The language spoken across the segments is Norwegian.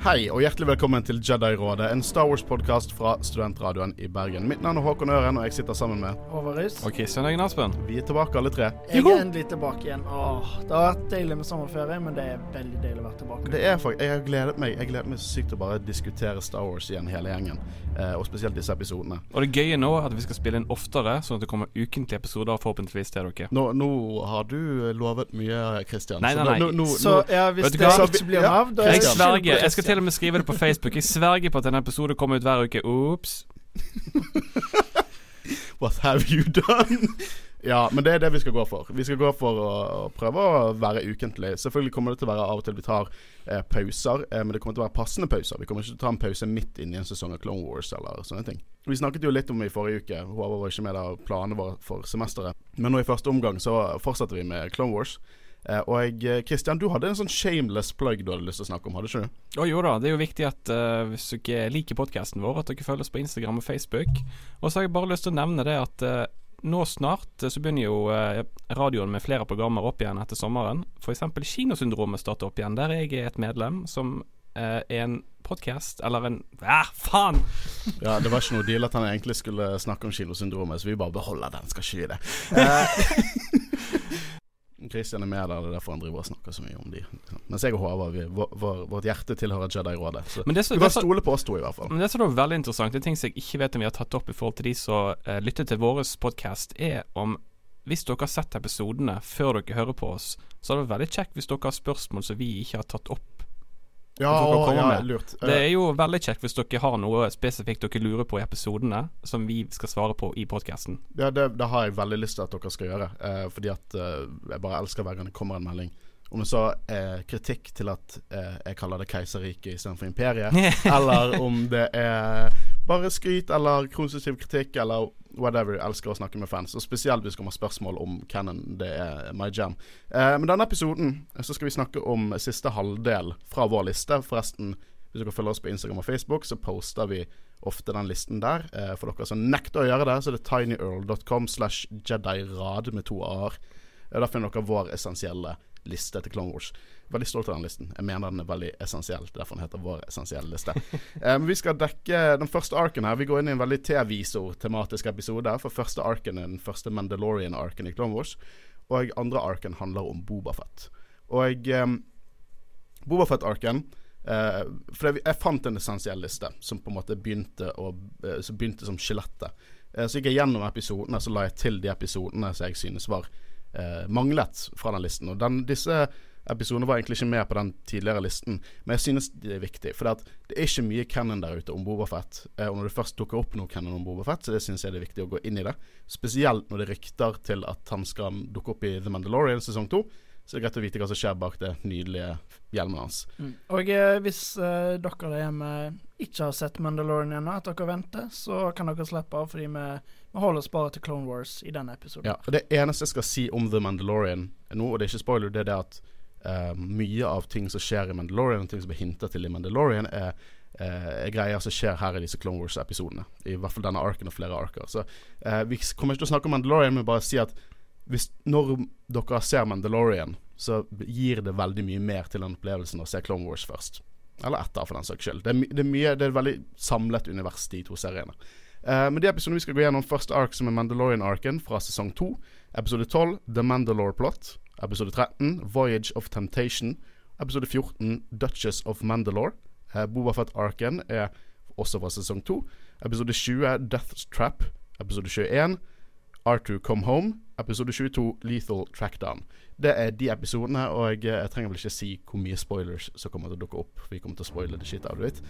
Hei og hjertelig velkommen til Jedi-rådet, en Star Wars-podkast fra studentradioen i Bergen. Mitt navn er Håkon Øren, og jeg sitter sammen med Håvard Og Kristian Eggen Aspen. Vi er tilbake alle tre. Jeg er endelig tilbake igjen. Åh, det har vært deilig med sommerferie, men det er veldig deilig å være tilbake. Det er faktisk, Jeg har gledet meg Jeg gleder meg så sykt til å bare diskutere Star Wars igjen, hele gjengen. Eh, og spesielt disse episodene. Og det gøye nå er at vi skal spille inn oftere, sånn at det kommer ukentlige episoder forhåpentligvis til dere. Nå, nå har du lovet mye, Kristian. Nei, nei, nei. Så, nå, nå, Så ja, hvis det ikke blir av, da er det. Til og med skrive det på Facebook. Jeg sverger på at en episode kommer ut hver uke. Ops. What have you done? ja, men det er det vi skal gå for. Vi skal gå for å prøve å være ukentlig. Selvfølgelig kommer det til å være av og til vi tar eh, pauser, eh, men det kommer til å være passende pauser. Vi kommer ikke til å ta en pause midt inn i en sesong av Clone Wars eller sånne ting. Vi snakket jo litt om det i forrige uke. Håvard var ikke med da planene våre for semesteret. Men nå i første omgang så fortsetter vi med Clone Wars. Eh, og jeg, eh, du hadde en sånn shameless plug du hadde lyst til å snakke om, hadde ikke du? Oh, jo da, det er jo viktig at uh, hvis dere liker podkasten vår, at dere følger oss på Instagram og Facebook. Og så har jeg bare lyst til å nevne det at uh, nå snart så begynner jo uh, radioen med flere programmer opp igjen etter sommeren. F.eks. Kinosyndromet starter opp igjen, der jeg er et medlem som er en podkast, eller en Æh, faen! Ja, Det var ikke noe deal at han egentlig skulle snakke om kinosyndromet, så vi bare beholder den, skal ikke gi det. Kristian er med der, det er derfor han driver og snakker så mye om de. Mens jeg og Håvard, vårt hjerte tilhører Jedi-rådet. Så Men det så, du kan stole på oss to, i hvert fall. Men det som er veldig interessant, det er ting som jeg ikke vet om vi har tatt opp i forhold til de som uh, lytter til vår podkast, er om hvis dere har sett episodene før dere hører på oss, så hadde det vært veldig kjekt hvis dere har spørsmål som vi ikke har tatt opp. Ja, å, ja lurt. Det er jo veldig kjekt hvis dere har noe spesifikt dere lurer på i episodene, som vi skal svare på i podkasten. Ja, det, det har jeg veldig lyst til at dere skal gjøre. Eh, fordi at eh, jeg bare elsker hver gang det kommer en melding. Om det så er kritikk til at eh, jeg kaller det keiserriket istedenfor imperiet, eller om det er bare skryt eller konstruktiv kritikk eller whatever. Jeg elsker å snakke med fans. Og spesielt hvis det kommer spørsmål om canon. Det er my jam. Eh, men denne episoden så skal vi snakke om siste halvdel fra vår liste. Forresten, hvis dere følger oss på Instagram og Facebook, så poster vi ofte den listen der. Eh, for dere som nekter å gjøre det, så er det tinyearl.com slash jedirad med to a-er. Eh, Der finner dere vår essensielle liste til Clone Wars. Veldig stolt av den listen. Jeg mener den er veldig essensiell. Derfor den heter Vår essensielle liste. um, vi skal dekke den første arken her. Vi går inn i en veldig T-visor-tematisk episode. For første arken er den første Mandalorian-arken i Clone Wars. Og andre arken handler om Bobafett. Og um, Bobafett-arken uh, For jeg, jeg fant en essensiell liste som på en måte begynte, å, uh, som, begynte som skjelettet. Uh, så gikk jeg gjennom episodene, så la jeg til de episodene som jeg synes var eh, manglet fra den listen. Og den, disse episodene var egentlig ikke med på den tidligere listen, men jeg synes det er viktig. For det, er ikke mye canon der ute om Bobafett. Eh, og når det først dukker opp noe canon om Bobafett, så det synes jeg det er viktig å gå inn i det. Spesielt når det rykter til at han skal dukke opp i The Mandalorian sesong to. Så det er greit å vite hva som skjer bak det nydelige hjelmen hans. Mm. Og eh, hvis eh, dere der hjemme ikke har sett Mandalorian ennå, at dere venter, så kan dere slippe, av, fordi vi, vi holder oss bare til Clone Wars i denne episoden. Ja, og Det eneste jeg skal si om The Mandalorian nå, og det er ikke spoiler, det er det at eh, mye av ting som skjer i Mandalorian, ting som blir hintet til i Mandalorian, er, uh, er greier som skjer her i disse Clone Wars-episodene. I hvert fall denne arken og flere arker. Så uh, vi kommer ikke til å snakke om Mandalorian, men bare si at hvis, når dere ser Mandalorian, så gir det veldig mye mer til den opplevelsen å se Clone Wars først. Eller etter, for den saks skyld. Det er, det er mye Det er et veldig samlet univers, de to seriene. Uh, men de episodene vi skal gå gjennom første ark, som er Mandalorian-arken fra sesong 2. Episode 12, The Mandalore Plot. Episode 13, Voyage of Temptation. Episode 14, Duchess of Mandalore. Eh, Bobafett-arken er også fra sesong 2. Episode 20, Death Trap. Episode 21, Arthur Come Home. Episode 22, Lethal Trackdown. Det er de episodene, og jeg, jeg trenger vel ikke si hvor mye spoilers som kommer til å dukke opp. Vi kommer til å spoile det shit out of it.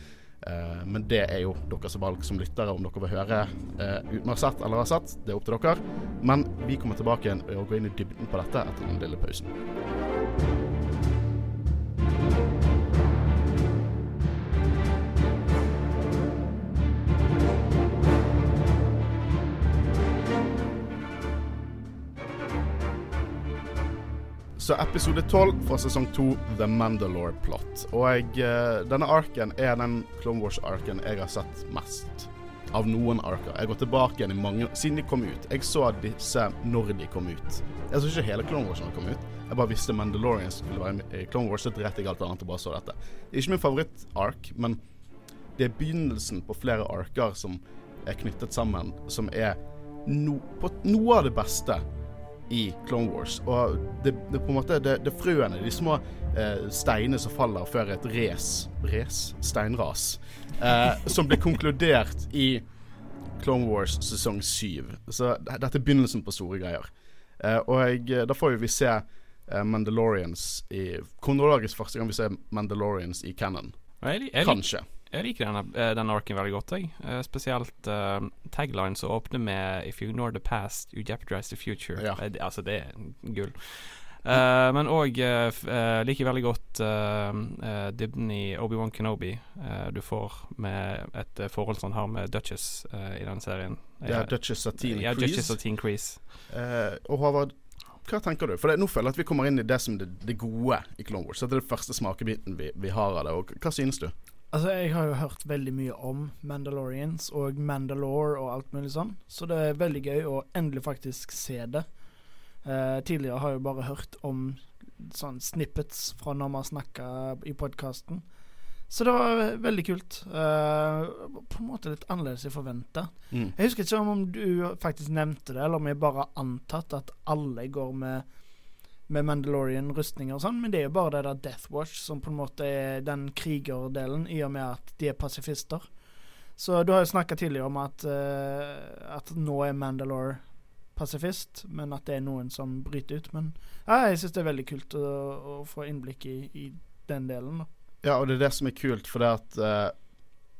Eh, men det er jo deres valg som lyttere, om dere vil høre uh, uten å ha sett eller har sett. Det er opp til dere. Men vi kommer tilbake igjen og går inn i dybden på dette etter den lille pausen. Så episode 12 fra sesong 2, The Mandalore Plot. Og jeg, eh, denne arken er den Clone Wars-arken jeg har sett mest. av noen arker. Jeg går tilbake igjen i mange Siden de kom ut. Jeg så disse når de kom ut. Jeg så ikke hele Clone Wars når de kom ut. Jeg bare visste Mandalorian skulle være med i Clone Wars, så dreit jeg alt annet og bare så dette. Det er ikke min favoritt-ark, men det er begynnelsen på flere arker som er knyttet sammen, som er no, på noe av det beste i Clone Wars. Og det, det på en måte Det, det frøene, de små eh, steinene som faller før et race Race? Steinras. Eh, som ble konkludert i Clone Wars sesong syv. Så dette er begynnelsen på store greier. Eh, og jeg, da får vi se eh, Mandalorians i Kronologisk første gang vi ser Mandalorians i jeg, Kanskje. Jeg liker denne, eh, denne arken veldig godt, jeg. Eh, spesielt uh, tagline som åpner med 'If you ignore the past, you jeopardize the future'. Ja. Det- altså, det er gull. Uh, men òg uh, liker veldig godt uh, dybden i Obi-Wan Kenobi du får med et forhold som han har med Duchess i den serien. Det er Duchess Satine ja, Crease. Og Håvard, hva tenker du? For det, nå føler jeg at vi kommer inn i det som det, det gode i Clone Wars. Dette er det første smakebiten vi, vi har av det. Og hva synes du? Altså, jeg har jo hørt veldig mye om Mandalorians og Mandalore og alt mulig sånn, så det er veldig gøy å endelig faktisk se det. Eh, tidligere har jeg jo bare hørt om sånn snippets fra når man snakka i podkasten. Så det var veldig kult. Eh, på en måte litt annerledes enn forventa. Mm. Jeg husker ikke om du faktisk nevnte det, eller om jeg bare har antatt at alle går med med Mandalorian-rustninger og sånn, men det er jo bare det der Death Watch som på en måte er den krigerdelen, i og med at de er pasifister. Så du har jo snakka tidligere om at, uh, at nå er Mandalore pasifist, men at det er noen som bryter ut. Men ja, jeg syns det er veldig kult å, å få innblikk i, i den delen. da. Ja, og det er det som er kult, for det at uh,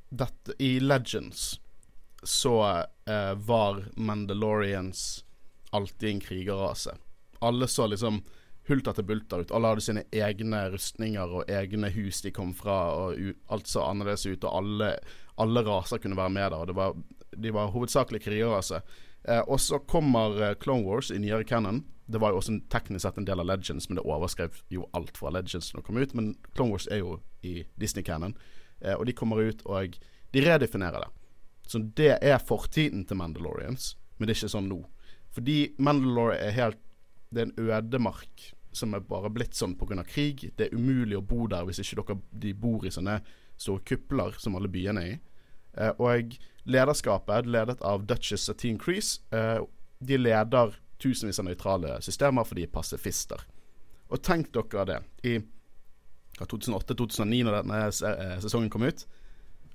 dette, I Legends så uh, var Mandalorians alltid en krigerrase. Alle så liksom hulter til bulter ut. Alle hadde sine egne rustninger og egne hus de kom fra, og alt så annerledes ut, og alle, alle raser kunne være med der. Og var, de var hovedsakelig krigerrase. Eh, og så kommer eh, Clone Wars i nyere canon. Det var jo også teknisk sett en del av Legends, men det overskrev jo alt fra Legends når det kom ut. Men Clone Wars er jo i Disney-canon, eh, og de kommer ut og de redefinerer det. Så det er fortiden til Mandalorians, men det er ikke sånn nå. Fordi Mandalore er helt Det er en ødemark som er bare blitt sånn pga. krig. Det er umulig å bo der hvis ikke dere de bor i sånne store kupler som alle byene er i. Eh, og lederskapet er ledet av Duchess Satine Crease. Eh, de leder tusenvis av nøytrale systemer, for de er pasifister. Og tenk dere det. I 2008-2009, når denne eh, sesongen kom ut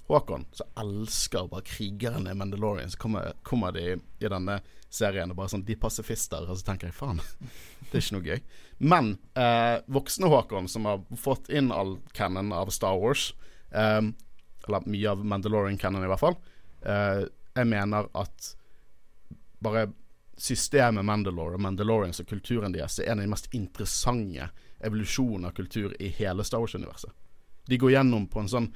Håkon, så elsker bare krigerne i Mandalorian. Så kommer, kommer de i denne serien og bare sånn De er pasifister. Og så tenker jeg faen, det er ikke noe gøy. Men eh, voksne Håkon, som har fått inn all canon av Star Wars, eh, eller mye av Mandalorian-canon i hvert fall, eh, jeg mener at bare systemet Mandalore og Mandalorians og kulturen deres er en av de mest interessante evolusjonene av kultur i hele Star Wars-universet. De går gjennom på en sånn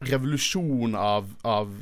revolusjon av, av,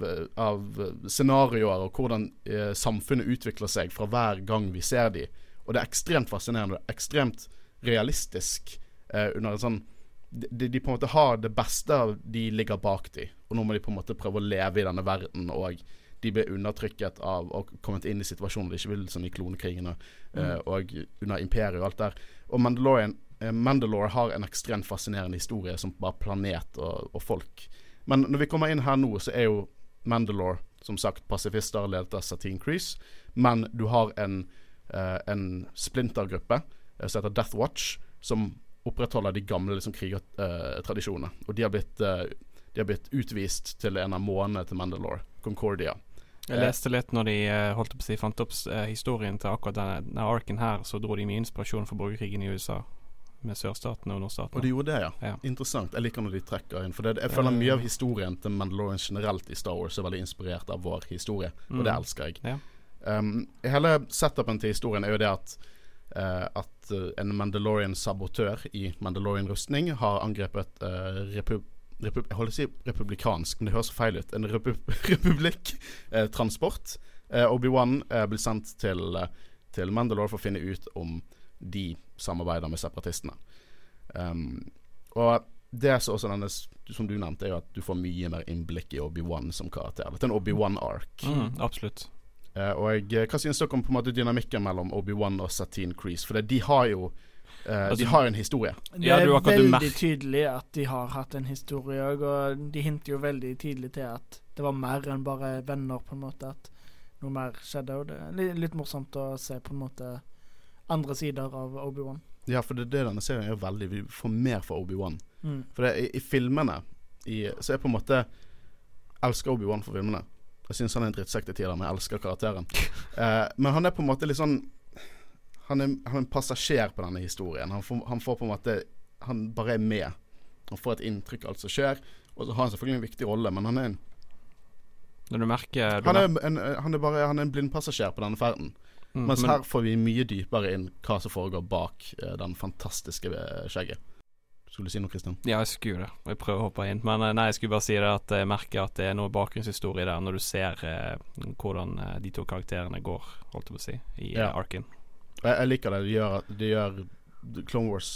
av scenarioer og hvordan eh, samfunnet utvikler seg fra hver gang vi ser de. Og det er ekstremt fascinerende. og Ekstremt realistisk. Eh, under en sånn de, de på en måte har det beste av de ligger bak de, og nå må de på en måte prøve å leve i denne verden. Og de blir undertrykket av og kommet inn i situasjoner de ikke vil, som i klonekrigene eh, og under imperiet og alt der. Og Mandalorian, eh, Mandalore har en ekstremt fascinerende historie som bare planet og, og folk. Men når vi kommer inn her nå, så er jo Mandalore som sagt pasifister ledet av Satine Crease. Men du har en, uh, en splintergruppe uh, som heter Death Watch, som opprettholder de gamle liksom, krigertradisjonene. og de har, blitt, eh, de har blitt utvist til en av månene til Mandalore, Concordia. Jeg leste litt når de holdt på å si fant opp historien til akkurat denne, denne arken her, så dro de mye inspirasjon fra borgerkrigen i USA. Med sørstatene og Og nordstatene. de gjorde det, ja. Ja. Interessant. Jeg liker når de trekker inn. For det, jeg føler mye av historien til Mandalorian generelt i Star Wars er veldig inspirert av vår historie, og det Mm. elsker jeg. Ja. Um, hele setupen til historien er jo det at uh, At eh, en Mandalorian-sabotør i Mandalorian-rustning har angrepet uh, repub repub Jeg holder på å si republikansk, men det høres feil ut. En repub republikk-transport. Uh, Obi-Wan eh, blir sendt til, eh, til Mandalore for å finne ut om de samarbeider med separatistene. Um, og det som også denne, som du nevnte, er jo at du får mye mer innblikk i Obi-Wan som karakter. Dette er en Obi-Wan-ark. Mm, absolutt. Uh, og jeg, hva synes dere om på en måte dynamikken mellom Obi-Wan og Satine Crease? For det, de har jo Uh, Altså, De har jo en historie. Det er ja, veldig tydelig at de har hatt en historie òg, og de hinter jo veldig tidlig til at det var mer enn bare venner, på en måte. At noe mer skjedde. Og det er litt, litt morsomt å se på en måte andre sider av Obi-Wan. Ja, for det er det denne serien gjør veldig. Vi får mer fra Obi-Wan. Mm. For det, i, i filmene i, så er på en måte elsker Obi-Wan for filmene. Jeg syns han er en drittsekk til tider, men jeg elsker karakteren. Eh, men han er på en måte litt sånn Han er, han er en passasjer på denne historien. Han får, han får på en måte Han bare er med. Han får et inntrykk av alt som skjer. Og så har han selvfølgelig en viktig rolle, men han er en, Når du merker du han er mer- en, han er bare Han er en blindpassasjer på denne ferden. Mm, Mens men- her får vi mye dypere inn hva som foregår bak eh, den fantastiske eh, skjegget. Skulle du si noe, Kristian? Ja, jeg skulle det. Jeg prøver å hoppe inn. Men eh, nei, jeg skulle bare si det at jeg merker at det er noe bakgrunnshistorie der, når du ser eh, hvordan de to karakterene går, holdt jeg på å si, i Ja. arken. Jeg, jeg liker det. De gjør, de gjør Clone Wars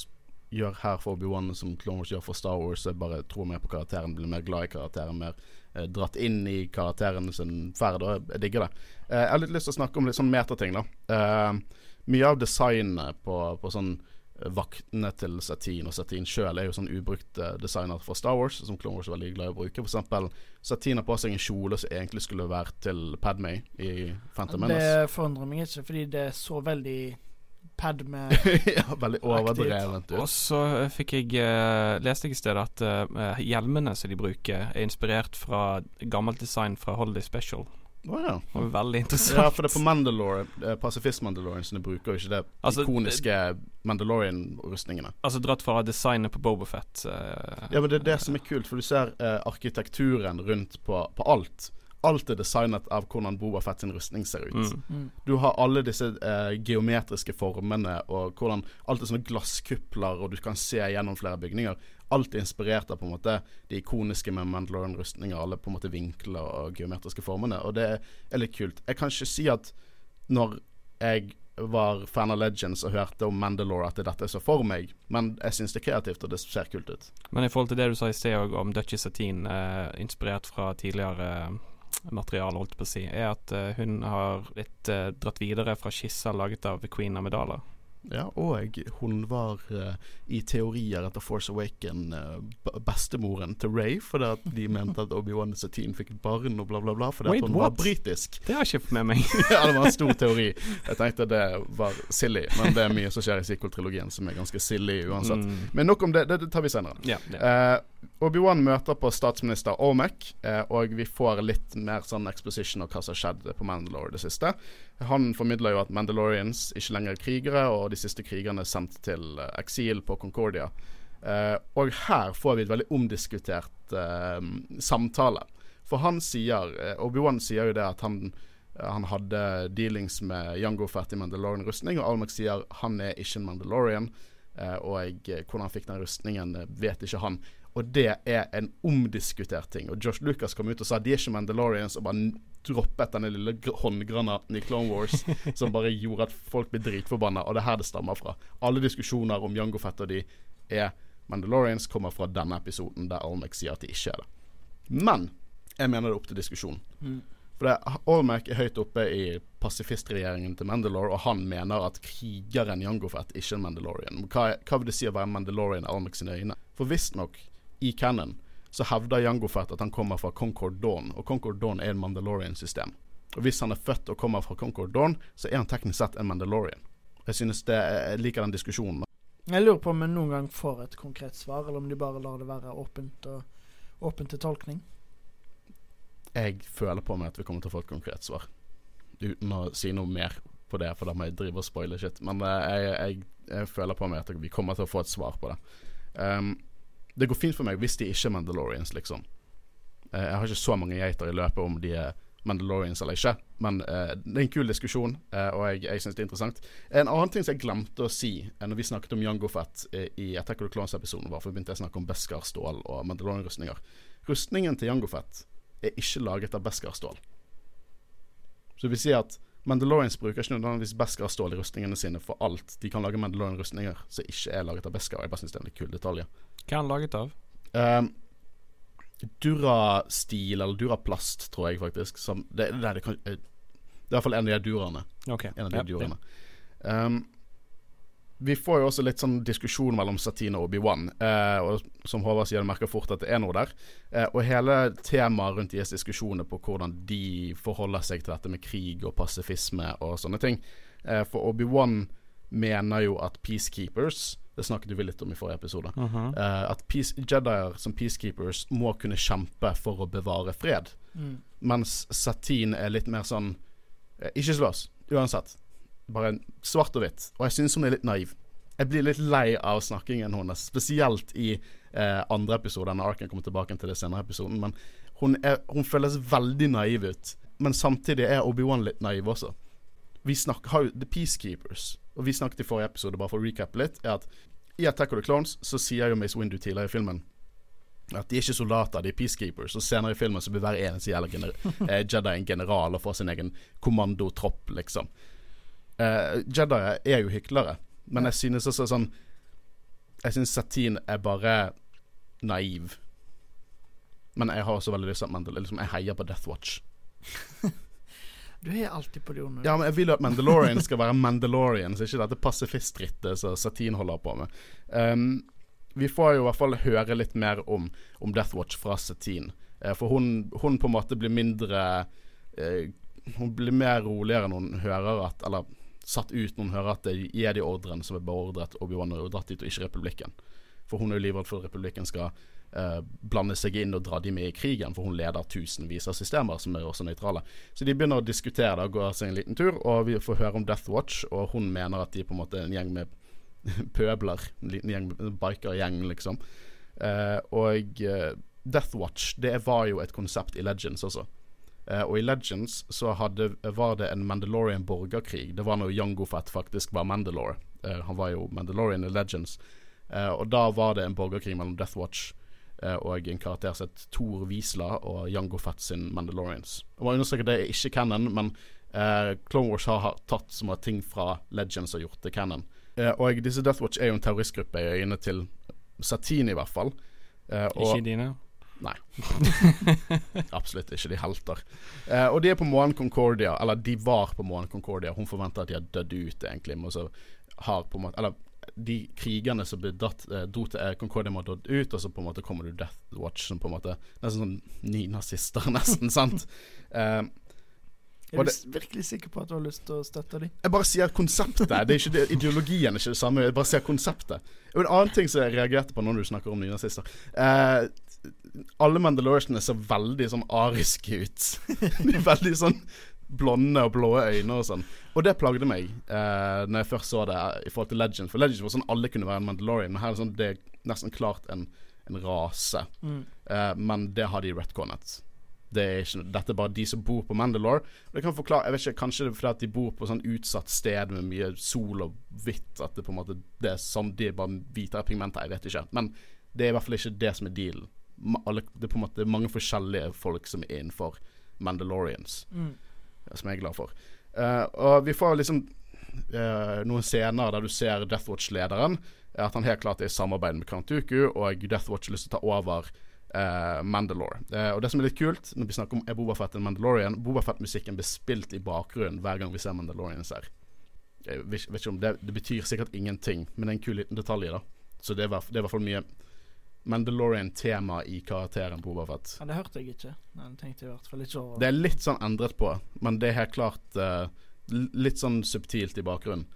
gjør her for Obi-Wan som Clone Wars gjør for Star Wars. Jeg bare tror mer på karakteren, blir mer glad i karakteren, mer dratt inn i karakteren sin ferd. Og jeg, digger det. Eh, jeg har litt lyst til å snakke om litt sånn metating, da. Eh, mye av designet på, på sånn eh, vaktene til Satin og Satin sjøl er jo sånn ubrukte designer fra Star Wars, som Clone Wars er veldig glad i å bruke. For eksempel Satine har på seg en kjole som egentlig skulle vært til Padmay i Phantom Menace. Det forundrer meg ikke, fordi det er så veldig Padme ja, veldig overdrevent ut. Og så eh, fikk jeg uh, leste jeg i stedet at uh, hjelmene som de bruker, er inspirert fra gammelt design fra Holiday Special. Oh, ja. Det var veldig interessant. Ja, for det er på Mandalore eh, Pasifist-Mandaloriansene bruker og ikke det Altså, ikoniske Mandalorian-rustningene. Altså dratt fra designet på Bobofet. Uh, Ja, men det er det som er kult, for du ser eh, arkitekturen rundt på, på alt. Alt er designet av hvordan Boba Fett sin rustning ser ut. mm. mm. Du har alle disse eh, geometriske formene, og hvordan alt er sånne glasskupler, og du kan se gjennom flere bygninger. Alt er inspirert av på en måte de ikoniske med Mandalorian-rustninger, alle på en måte vinkler og geometriske formene, og det er litt kult. Jeg kan ikke si at når jeg var fan av Legends og hørte om Mandalore, at dette er så for meg, men jeg syns det er kreativt, og det ser kult ut. Men i forhold til det du sa i sted om Dutchie Satine, eh, inspirert fra tidligere eh, materiale, holdt på å si, er at eh, hun har blitt eh, dratt videre fra skisser laget av Queen Amidala. Ja, og hun var uh, i teorier etter Force Awaken uh, bestemoren til Ray, fordi at de mente at Obi-Wan Satine fikk et barn og bla, bla, bla, fordi Wait, at hun var britisk. Det har jeg ikke med meg. ja, det var en stor teori. Jeg tenkte det var silly, men det er mye som skjer i sequel-trilogien som er ganske silly uansett. Mm. Men nok om det, det, tar vi senere. Ja, yeah. Eh, Obi-Wan møter på statsminister Olmec, eh, og vi får litt mer sånn exposition av hva som har skjedd på Mandalore det siste. Han formidler jo at Mandalorians ikke lenger er krigere, og de siste krigerne er sendt til eh, eksil på Concordia. Eh, og her får vi et veldig omdiskutert eh, samtale. For han sier eh, Obi-Wan sier jo det at han han hadde dealings med Jango Fett i Mandalorian-rustning, og Almek sier han er ikke en Mandalorian. Eh, og jeg, eh, hvordan han fikk den rustningen, eh, vet ikke han. Og det er en omdiskutert ting. Og Josh Lucas kom ut og sa de er ikke Mandalorians, og bare droppet denne lille gr- håndgranaten i Clone Wars som bare gjorde at folk ble dritforbanna. Og det er her det stammer fra. Alle diskusjoner om Jango Fett og de er Mandalorians, kommer fra denne episoden der Almec sier at de ikke er det. Men jeg mener det er opp til diskusjon. Mm. For det, Olmec er høyt oppe i pasifistregjeringen til Mandalore, og han mener at krigeren Jango Fett ikke er en Mandalorian. Hva, hva vil det si å være en Mandalorian i Almec sine øyne? For visstnok, i canon, så hevder Jango Fett at han kommer fra Concord Dawn, og Concord Dawn er en Mandalorian-system. Og hvis han er født og kommer fra Concord Dawn, så er han teknisk sett en Mandalorian. Jeg synes det, jeg liker den diskusjonen. Jeg lurer på om vi noen gang får et konkret svar, eller om de bare lar det være åpent, og, åpent til tolkning. Jeg føler på meg at vi kommer til å få et konkret svar. Uten å si noe mer på det, for da må jeg drive og spoile shit. Men eh, jeg, jeg, jeg føler på meg at vi kommer til å få et svar på det. Um, det går fint for meg hvis de ikke er Mandalorians, liksom. Eh, jeg har ikke så mange geiter i løpet om de er Mandalorians eller ikke, men uh, det er en kul diskusjon, uh, og jeg, jeg syns det er interessant. En annen ting som jeg glemte å si uh, når vi snakket om Jango Fett uh, i Attack of the Clones-episoden, var for begynte jeg å snakke om Beskar stål og Mandalorian-rustninger. Rustningen til Jango Fett er ikke laget av Beskar stål. Så vi sier at Mandalorians bruker ikke nødvendigvis Beskar stål i rustningene sine for alt. De kan lage Mandalorian-rustninger som ikke er laget av Beskar. Jeg bare syns det er en kul detalj. Hva er han laget av? Um, Durastil, eller Duraplast, tror jeg faktisk. Som, det, det, det, kan, eh, det er i hvert fall en av de duraene. Ok. En av de yep, duraene. Um, vi får jo også litt sånn diskusjon mellom Satine og Obi-Wan. Eh, og som Håvard sier, du merker fort at det er noe der. Eh, og hele temaet rundt deres diskusjoner på hvordan de forholder seg til dette med krig og pasifisme og sånne ting. Eh, for Obi-Wan mener jo at peacekeepers Det snakket vi litt om i forrige episode. Mhm. eh, at peace, Jedier som peacekeepers må kunne kjempe for å bevare fred. Mm. Mens Satine er litt mer sånn eh, Ikke slåss, uansett. Bare svart og hvitt. Og jeg syns hun er litt naiv. Jeg blir litt lei av snakkingen hennes, spesielt i eh, andre episoder. Når Arken kommer tilbake til det senere episoden. Men hun, er, hun føles veldig naiv ut. Men samtidig er Obi-Wan litt naiv også. Vi snakker, har jo The Peacekeepers, og vi snakket i forrige episode, bare for å recappe litt, er at i Attack of the Clones så sier jo Mace Windu tidligere i filmen at de er ikke soldater, de er peacekeepers. Og senere i filmen så blir hver eneste jævla gener eh, Jedi en general og får sin egen kommandotropp, liksom. Eh, Jedier er jo hyklere, men jeg synes også sånn Jeg synes Satin er bare naiv. Men jeg har også veldig lyst til at Mandal liksom, Jeg heier på Death Watch. Du er alltid på de onde. Ja, men jeg vil jo at Mandalorian skal være Mandalorian, så ikke dette pasifistrittet som Satin holder på med. Um, vi får jo i hvert fall høre litt mer om, om Death Watch fra Satin. Uh, for hun, hun på en måte blir mindre uh, Hun blir mer roligere når hun hører at Eller satt ut når hun hører at det er de ordrene som er beordret Obi-Wan og dratt dit, og ikke republikken. For hun er jo livredd for at republikken skal eh, blande seg inn og dra de med i krigen, for hun leder tusenvis av systemer som er også nøytrale. Så de begynner å diskutere det og går seg en liten tur, og vi får høre om Death Watch, og hun mener at de på en måte er en gjeng med pøbler. En liten gjeng, bikergjeng, liksom. Eh, og eh, Death Watch, det var jo et konsept i Legends også. Eh, og i Legends så hadde, var det en Mandalorian borgerkrig. Det var når Jango Fett faktisk var Mandalore. Eh, han var jo Mandalorian i Legends. Eh, og da var det en borgerkrig mellom Death Watch og en karakter som het Thor Wiesla og Jango Fett sin Mandalorians. Jeg må understreke det er ikke canon, men eh, Clone Wars har har tatt som ting fra Legends og gjort til canon. Eh, og disse Death Watch er jo en terroristgruppe jeg er inne til Satine, i hvert fall. Eh, og, Ikke dine? Nei. Absolutt ikke. De er helter. Eh, og de er på månen Concordia, eller de var på månen Concordia. Hun forventer at de har dødd ut, egentlig. Men så har på en måte Eller de krigerne som ble datt, eh, dro til eh, Concordia, må ha dødd ut, og så på en måte kommer du Death Watch som på en måte Nesten sånn nynazister, nesten. sant? Eh, Er du virkelig sikker på at du har lyst til å støtte dem? jeg bare sier konseptet. Det er ikke det, ideologien er ikke det samme. Jeg bare sier konseptet. Og En annen ting som jeg reagerte på når du snakker om nynazister eh, Alle Mandaloriansene ser veldig sånn ariske ut. De er veldig sånn blonde og blå øyne og sånn. Og det plagde meg eh, Når jeg først så det i forhold til Legends. For Legends var sånn alle kunne være en Mandalorian. Men her er det sånn det er nesten klart en, en rase. Mm. Eh, men det har de retconet. Det er ikke, dette er bare de som bor på Mandalore. Og det kan forklare, jeg vet ikke, Kanskje det er fordi at de bor på sånn utsatt sted med mye sol og hvitt. At det på en måte Det er sånn de er bare hvitere pigmenter. Jeg vet ikke. Men det er i hvert fall ikke det som er dealen. Alle, det er på en måte mange forskjellige folk som er innenfor Mandalorians Mm. som jeg er glad for. Uh, og vi får liksom uh, noen scener der du ser Death Watch-lederen. eh, At han helt klart er i samarbeid med Count Dooku, og Death Watch har lyst til å ta over uh, Mandalore. Uh, og det som er litt kult når vi snakker om er Bobafett en Mandalorian Bobafett-musikken blir spilt i bakgrunnen hver gang vi ser Mandalorians her. Jeg vet, vet ikke om det, det betyr sikkert ingenting, men det er en kul liten detalj. da Så det er, det er i hvert fall mye Mandalorian-tema i karakteren Bobafett. Ja, det hørte jeg ikke. Nei, det tenkte jeg i hvert fall ikke over. Det er litt sånn endret på, men det er helt klart uh, litt sånn subtilt i bakgrunnen.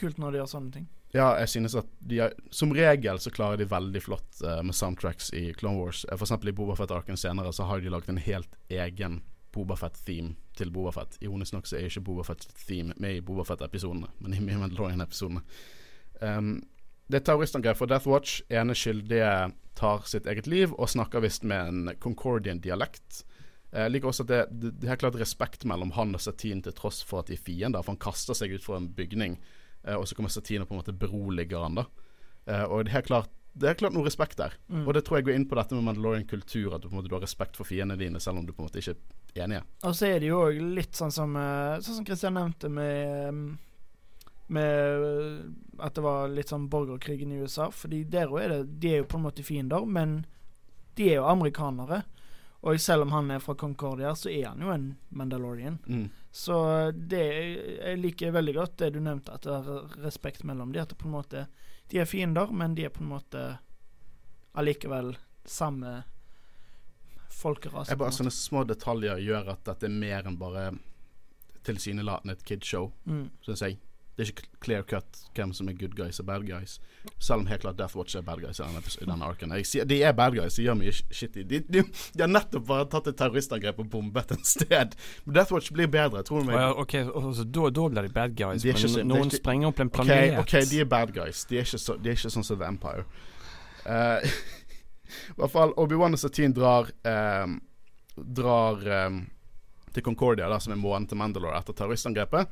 Kult når de gjør sånne ting. Ja, jeg synes at de er, Som regel så klarer de veldig flott uh, med soundtracks i Clone Wars. Eh, For eksempel i Bobafett-arken senere så har de laget en helt egen Bobafett-theme til Bobafett. Ironisk nok så er ikke Bobafett-theme med i Bobafett-episodene, men i Mandalorian-episodene. Um, det er terroristangrep for Death Watch. Ene skyldige tar sitt eget liv og snakker visst med en Concordian-dialekt. Jeg liker også at det, det, det er klart respekt mellom han og Satine til tross for at de er fiender. For han kaster seg ut fra en bygning, eh, og så kommer Satine og på en måte beroliger han da. Eh, og det er klart det er klart noe respekt der. Mm. Og det tror jeg går inn på dette med Mandalorian-kultur. At du på en måte du har respekt for fiendene dine, selv om du på en måte ikke er enige. Og så er det jo òg litt sånn som eh, Sånn som Christian nevnte med Med at det var litt sånn borgerkrigen i USA. Fordi der òg er det De er jo på en måte fiender, men De er jo amerikanere. Og selv om han er fra Concordia, så er han jo en Mandalorian. Mm. Så det Jeg liker veldig godt det du nevnte, at det er respekt mellom de. At det på en måte De er fiender, men de er på en måte allikevel samme folkerase. Jeg er bare. Sånne små detaljer gjør at dette er mer enn bare tilsynelatende et kidshow, Mm. syns jeg. Det er ikke clear cut hvem som er good guys og bad guys. Selv om helt klart Death Watch er bad guys i denne, i denne arken. Sier, de er bad guys, de gjør mye sh- shitty. De, de, de har nettopp bare tatt et terroristangrep og bombet et sted. Men Death Watch blir bedre, tror du meg. ja, ok, altså, da, da blir de bad guys. De ikke men noen ikke- sprenger opp en planet. planet. ok, de er bad guys. De er ikke, så, de er ikke sånn som The Empire. Uh, I hvert fall Obi-Wan og Satine drar um, Drar um, til Concordia, da, som er månen til Mandalore etter terroristangrepet.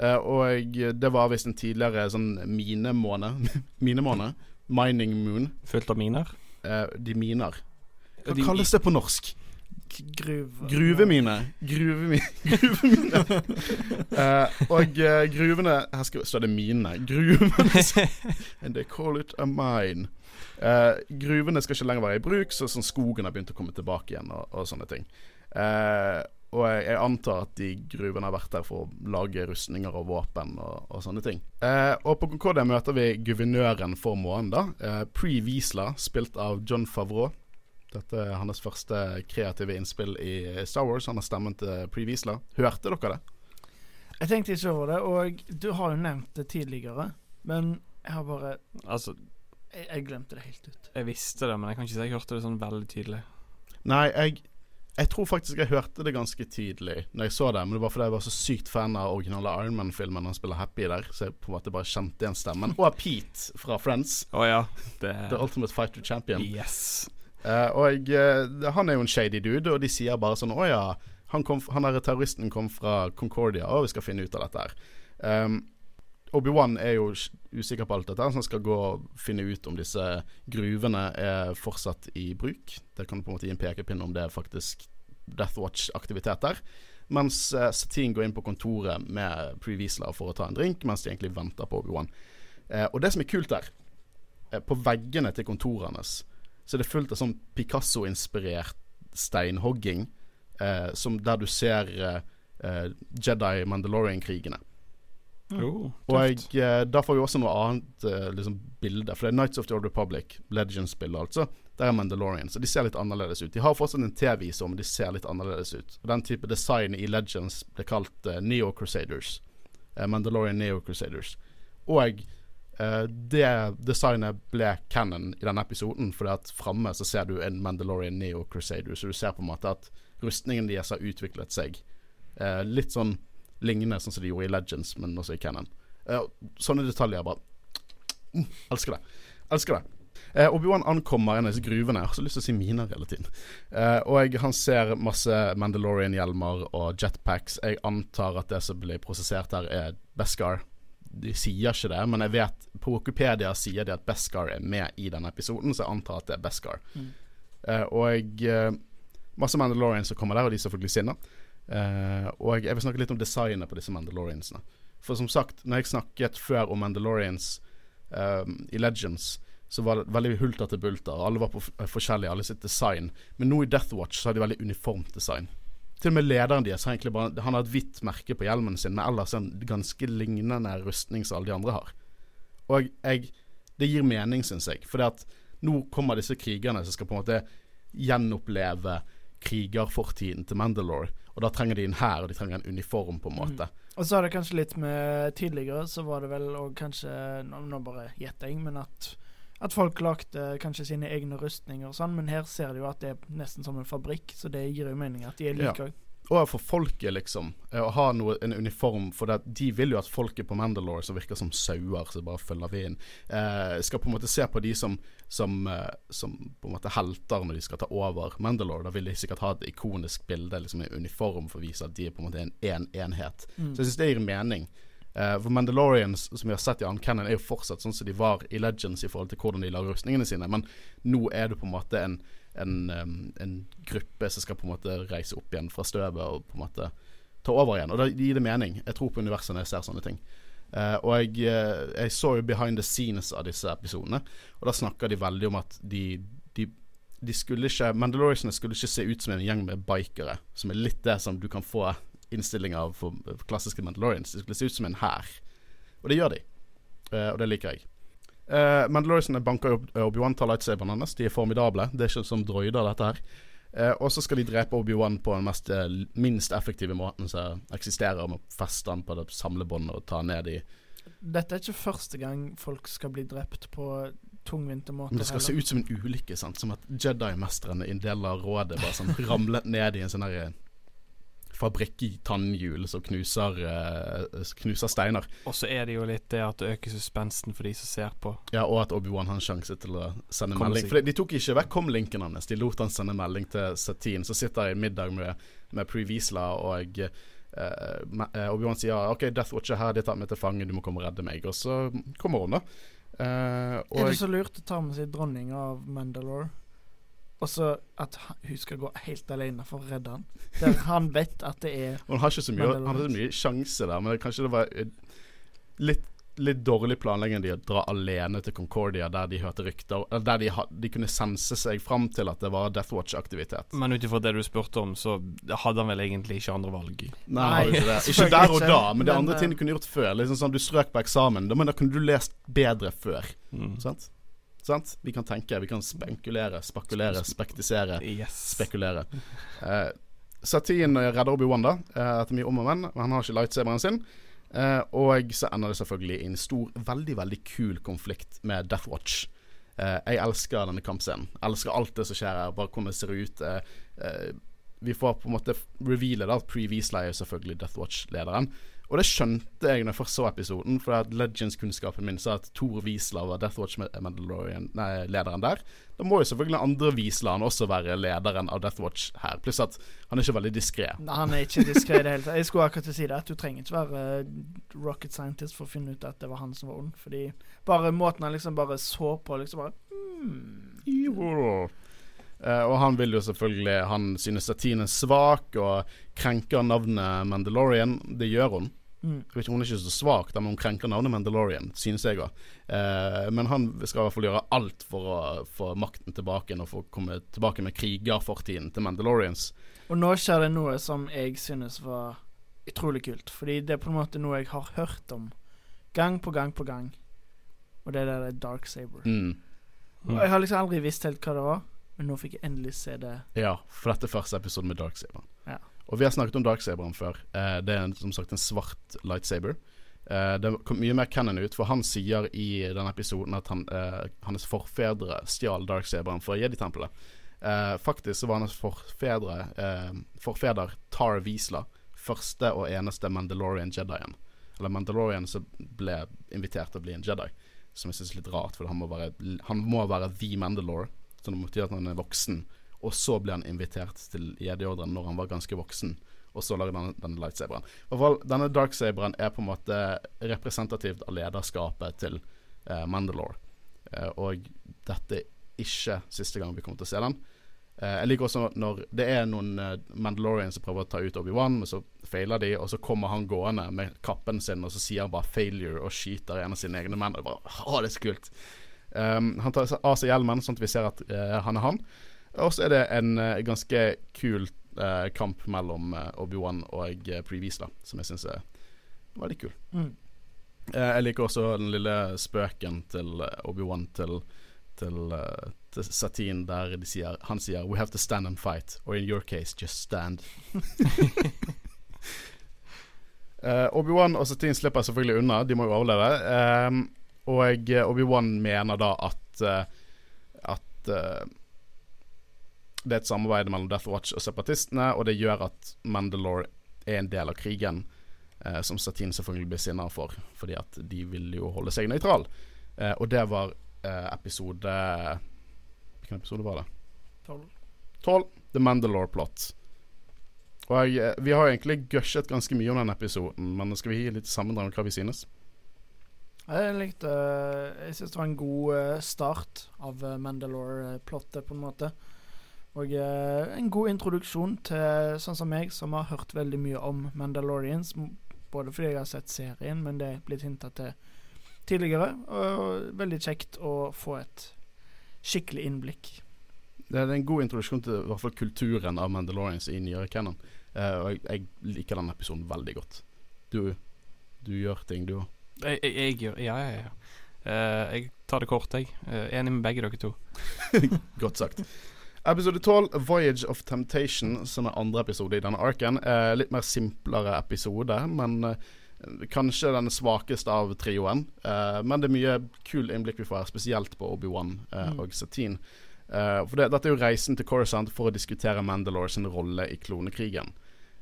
Eh, og det var visst en tidligere sånn minemåne. minemåne. Mining moon. Fullt av miner. Eh, de miner. Hva De- kalles det på norsk? Gruve. Gruvemine. Gruvemine. Gruvemine. Eh, og uh, gruvene Her skal, står det mine. Gruvene And they call it a mine. Uh, gruvene skal ikke lenger være i bruk, så sånn skogen har begynt å komme tilbake igjen, og, og sånne ting. Og jeg, jeg antar at de gruvene har vært der for å lage rustninger og våpen og, og sånne ting. Eh, og på Concordia møter vi guvernøren for månen, da. Eh, Pre Wiesla, spilt av John Favreau. Dette er hans første kreative innspill i Star Wars. Han har stemmen til Pre Wiesla. Hørte dere det? Jeg tenkte ikke over det, og du har jo nevnt det tidligere, men jeg har bare Altså, Jeg, jeg glemte det helt ut. jeg visste det, men jeg kan ikke si jeg hørte det sånn veldig tydelig. Nei, jeg, jeg tror faktisk jeg hørte det ganske tidlig Når jeg så det, men det var fordi jeg var så sykt fan av originale Iron Man-filmen han spiller Happy der, så jeg på en måte bare kjente igjen stemmen. Og Pete fra Friends. Oh, ja. Det The Ultimate Fighter Champion. Yes. Uh, og uh, han er jo en shady dude, og de sier bare sånn Å ja, han, kom, han der terroristen kom fra Concordia, og vi skal finne ut av dette her. Um, Obi-Wan er jo usikker på alt dette, så han skal gå og finne ut om disse gruvene er fortsatt i bruk. Det kan på en måte gi en pekepinn om det er faktisk Death Watch-aktivitet der. Mens uh, Satine går inn på kontoret med Pre Weasler for å ta en drink, mens de egentlig venter på Obi-Wan. Uh, og det som er kult der, uh, på veggene til kontoret hans, så er det fullt av sånn Picasso-inspirert steinhogging, eh, som der du ser eh, eh, Jedi Mandalorian-krigene. Oh, Og jeg, eh, da får vi også noe annet eh, liksom bilde, for det er Nights of the Old Republic, Legends-bildet altså. Der er Mandalorian, så de ser litt annerledes ut. De har fortsatt en T-viser, men de ser litt annerledes ut. Og Den type design i Legends ble kalt uh, Neo Crusaders. Uh, Mandalorian Neo Crusaders. Og uh, det designet ble canon i denne episoden, fordi at framme så ser du en Mandalorian Neo Crusader, så du ser på en måte at rustningen deres har utviklet seg. Litt sånn lignende sånn som de gjorde i Legends, men også i canon. Uh, sånne detaljer bare mm, Elsker det. Elsker det. Eh, Obi-Wan ankommer en av disse gruvene. Jeg har så lyst til å si miner hele tiden. Eh, og han ser masse Mandalorian-hjelmer og jetpacks. Jeg antar at det som blir prosessert her, er Beskar. De sier ikke det, men jeg vet på Wikipedia sier de at Beskar er med i denne episoden, så jeg antar at det er Beskar. Mm. Eh, og eh, masse Mandalorians som kommer der, og de er selvfølgelig sinna. Eh, og jeg vil snakke litt om designet på disse Mandaloriansene. For som sagt, når jeg snakket før om Mandalorians um, i Legends, så var det veldig hulter til bulter. Alle var på f forskjellige, alle sitt design. Men nå i Death Watch så har de veldig uniformt design. Til og med lederen deres har egentlig bare Han har et hvitt merke på hjelmen sin, men ellers en ganske lignende rustning som alle de andre har. Og jeg Det gir mening, syns jeg. For nå kommer disse krigerne som skal på en måte gjenoppleve krigerfortiden til Mandalore. Og da trenger de en hær, og de trenger en uniform, på en måte. Og så er det kanskje litt med Tidligere så var det vel og kanskje Nå, nå bare gjetter jeg, men at at folk lagde kanskje sine egne rustninger og sånn, men her ser de jo at det er nesten som en fabrikk, så det gir jo mening at de er like òg. Og for folket, liksom. eh, Å ha noe, en uniform. For det, de vil jo at folket på Mandalore, som virker som sauer som bare følger vinden, eh, skal på en måte se på de som, som, eh, som på en måte helter når de skal ta over Mandalore. Da vil de sikkert ha et ikonisk bilde, liksom en uniform, for å vise at de er på en måte en, en enhet. Mm. Så jeg syns det gir mening. Eh, for Mandalorians, som vi har sett i Ann Cannon, er jo fortsatt sånn som de var i Legends i forhold til hvordan de lager rustningene sine, men nå er det på en måte en, en, en gruppe som skal på en måte reise opp igjen fra støvet og på en måte ta over igjen. Og det gir det mening. Jeg tror på universet når jeg ser sånne ting. Uh, og jeg, eh, jeg så jo behind the scenes av disse episodene, og da snakker de veldig om at de, de de skulle ikke Mandaloriansene skulle ikke se ut som en gjeng med bikere, som er litt det som du kan få innstilling av for klassiske Mandalorians. De skulle se ut som en hær. Og det gjør de. Uh, og det liker jeg. Uh, Mandaloriansene banker opp Obi-Wan, tar lightsaberen hans. De er formidable. Det er ikke som droider, dette her. Uh, og så skal de drepe Obi-Wan på den mest, minst effektive måten som eksisterer, med å feste han på det samlebåndet og ta ned i Dette er ikke første gang folk skal bli drept på tungvinte måter. Men det skal se ut som en ulykke, sant? som at Jedi-mesterne i en del av rådet bare sånn ramlet ned i en sånn herre fabrikk i tannhjul som knuser, uh, knuser steiner. Og så er det jo litt det at det øker suspensen for de som ser på. Ja, og at Obi-Wan har en sjanse til å sende Kom melding. seg. For de tok ikke vekk kom-linken hans, de lot han sende melding til Satine, Så sitter jeg i middag med, med Pre Wiesla, og uh, eh, Obi-Wan sier ja, OK, Death Watch er her, de tar meg til fange, du må komme og redde meg. Og så kommer hun, da. Uh, og Er det så lurt å ta med seg dronninga av Mandalore? Og så at hun skal gå helt alene for å redde han? Der han vet at det er Hun har ikke så mye, han har så mye sjanse der, men det, kanskje det var eh, litt, litt dårlig planlegging de å dra alene til Concordia, der de hørte rykter Der de, de kunne sense seg fram til at det var Death Watch-aktivitet. Men ut ifra det du spurte om, så hadde han vel egentlig ikke andre valg. Nei, Nei, ikke, ikke der og da, men det andre eh, ting du kunne gjort før. Liksom sånn, Du strøk på eksamen, men da kunne du lest bedre før. Mm. Sant? Sant? Vi kan tenke, vi kan spekulere, spekulere, spektisere. Yes. spekulere. Uh, Satine redder Obi-Wan da, eh, etter mye om og men, men han har ikke lightsaberen sin. Eh, og så ender det selvfølgelig i en stor, veldig veldig kul konflikt med Death Watch. Eh, jeg elsker denne kampscenen. Elsker alt det som skjer her, bare hvordan det ser ut. Eh, eh, vi får på en måte reveale da at Pre Wiesla er selvfølgelig Death Watch-lederen. Og det skjønte jeg når jeg først så episoden, for at Legends-kunnskapen min sa at Thor Wiesla var Death Watch-lederen der. Da må jo selvfølgelig andre Wieslaen også være lederen av Death Watch her. Pluss at han er ikke veldig diskré. Nei, Han er ikke diskré i det hele tatt. Jeg skulle akkurat si det, at du trenger ikke være eh, rocket scientist for å finne ut at det var han som var ond. Fordi bare måten han liksom bare så på, liksom bare. Jo. Eh, og han vil jo selvfølgelig Han synes Satine er svak og krenker navnet Mandalorian. Det gjør hun. Mm. Jeg vet ikke, Hun er ikke så svak, men hun krenker navnet Mandalorian, synes jeg òg. Eh, men han skal i hvert fall gjøre alt for å få makten tilbake og få komme tilbake med krigerfortiden til Mandalorians. Og nå skjer det noe som jeg synes var utrolig kult. Fordi det er på en måte noe jeg har hørt om gang på gang på gang. Og det er der Dark Saber. Mm. Og jeg har liksom aldri visst helt hva det var, men nå fikk jeg endelig se det. Ja, for dette er første episode med Darksaberen. Ja. Og vi har snakket om Darksaberen før. Eh, det er som sagt en svart lightsaber. Eh, det kom mye mer canon ut, for han sier i denne episoden at han, eh, hans forfedre stjal Darksaberen fra Jedi-tempelet. Eh, faktisk så var hans forfedre eh, forfeder Tar Wiesla første og eneste Mandalorian Jedien. Eller Mandalorian som ble invitert til å bli en Jedi. Som jeg syns er litt rart, for han må være, han må være the Mandalore. Så det betyr at han er voksen. Og så ble han invitert til Jedi-ordren når han var ganske voksen. Og så lager han denne lightsaberen. Denne darksaberen er på en måte representativt av lederskapet til eh, Mandalore. Eh, og dette er ikke siste gang vi kommer til å se den. Eh, jeg liker også når det er noen eh, Mandalorians som prøver å ta ut Obi-Wan, men så feiler de, og så kommer han gående med kappen sin, og så sier han bare 'failure' og skyter en av sine egne menn. Og bare, det er så kult. Um, han tar av seg hjelmen, sånn at vi ser at eh, han er han. Og så er det en eh, ganske kul eh, kamp mellom eh, Obi-Wan og uh, Pre da, som jeg syns er veldig kul. Mm. Eh, jeg liker også den lille spøken til eh, Obi-Wan til, til, eh, til Satine, der de sier, han sier 'We have to stand and fight', or in your case, just stand. Eh, Obi-Wan og Satine slipper selvfølgelig unna, de må jo overleve. Eh, og eh, Obi-Wan mener da at eh, At eh, det er et samarbeid mellom Death Watch og separatistene, og det gjør at Mandalore er en del av krigen, eh, som Satine selvfølgelig blir sinna for, fordi at de vil jo holde seg nøytral. Eh, og det var eh, episode Hvilken episode var det? Tolv. 12. The Mandalore Plot. Og jeg, eh, Vi har egentlig gushet ganske mye om den episoden, men skal vi gi litt sammendrag om hva vi synes? Jeg likte Jeg syns det var en god eh, start av eh, Mandalore-plottet, på en måte. Og eh, en god introduksjon til sånn som meg, som har hørt veldig mye om Mandalorians. Både fordi jeg har sett serien, men det er blitt hinta til tidligere. Og veldig kjekt å få et skikkelig innblikk. det er en god introduksjon til i hvert fall kulturen av Mandalorians i nyere canon. Eh, og jeg, jeg liker den episoden veldig godt. Du, du gjør ting, du òg. Jeg, jeg, jeg gjør Ja, ja, ja. Uh, jeg tar det kort, jeg. Uh, enig med begge dere to. Godt sagt. Episode 12, 'Voyage of Temptation', som er andre episode i denne arken. Eh, litt mer simplere episode, men eh, kanskje den svakeste av trioen. Eh, men det er mye kul innblikk vi får her, spesielt på Obi-Wan eh, Mm. og Satine. Eh, for det, Dette er jo reisen til Coruscant for å diskutere Mandalore sin rolle i klonekrigen.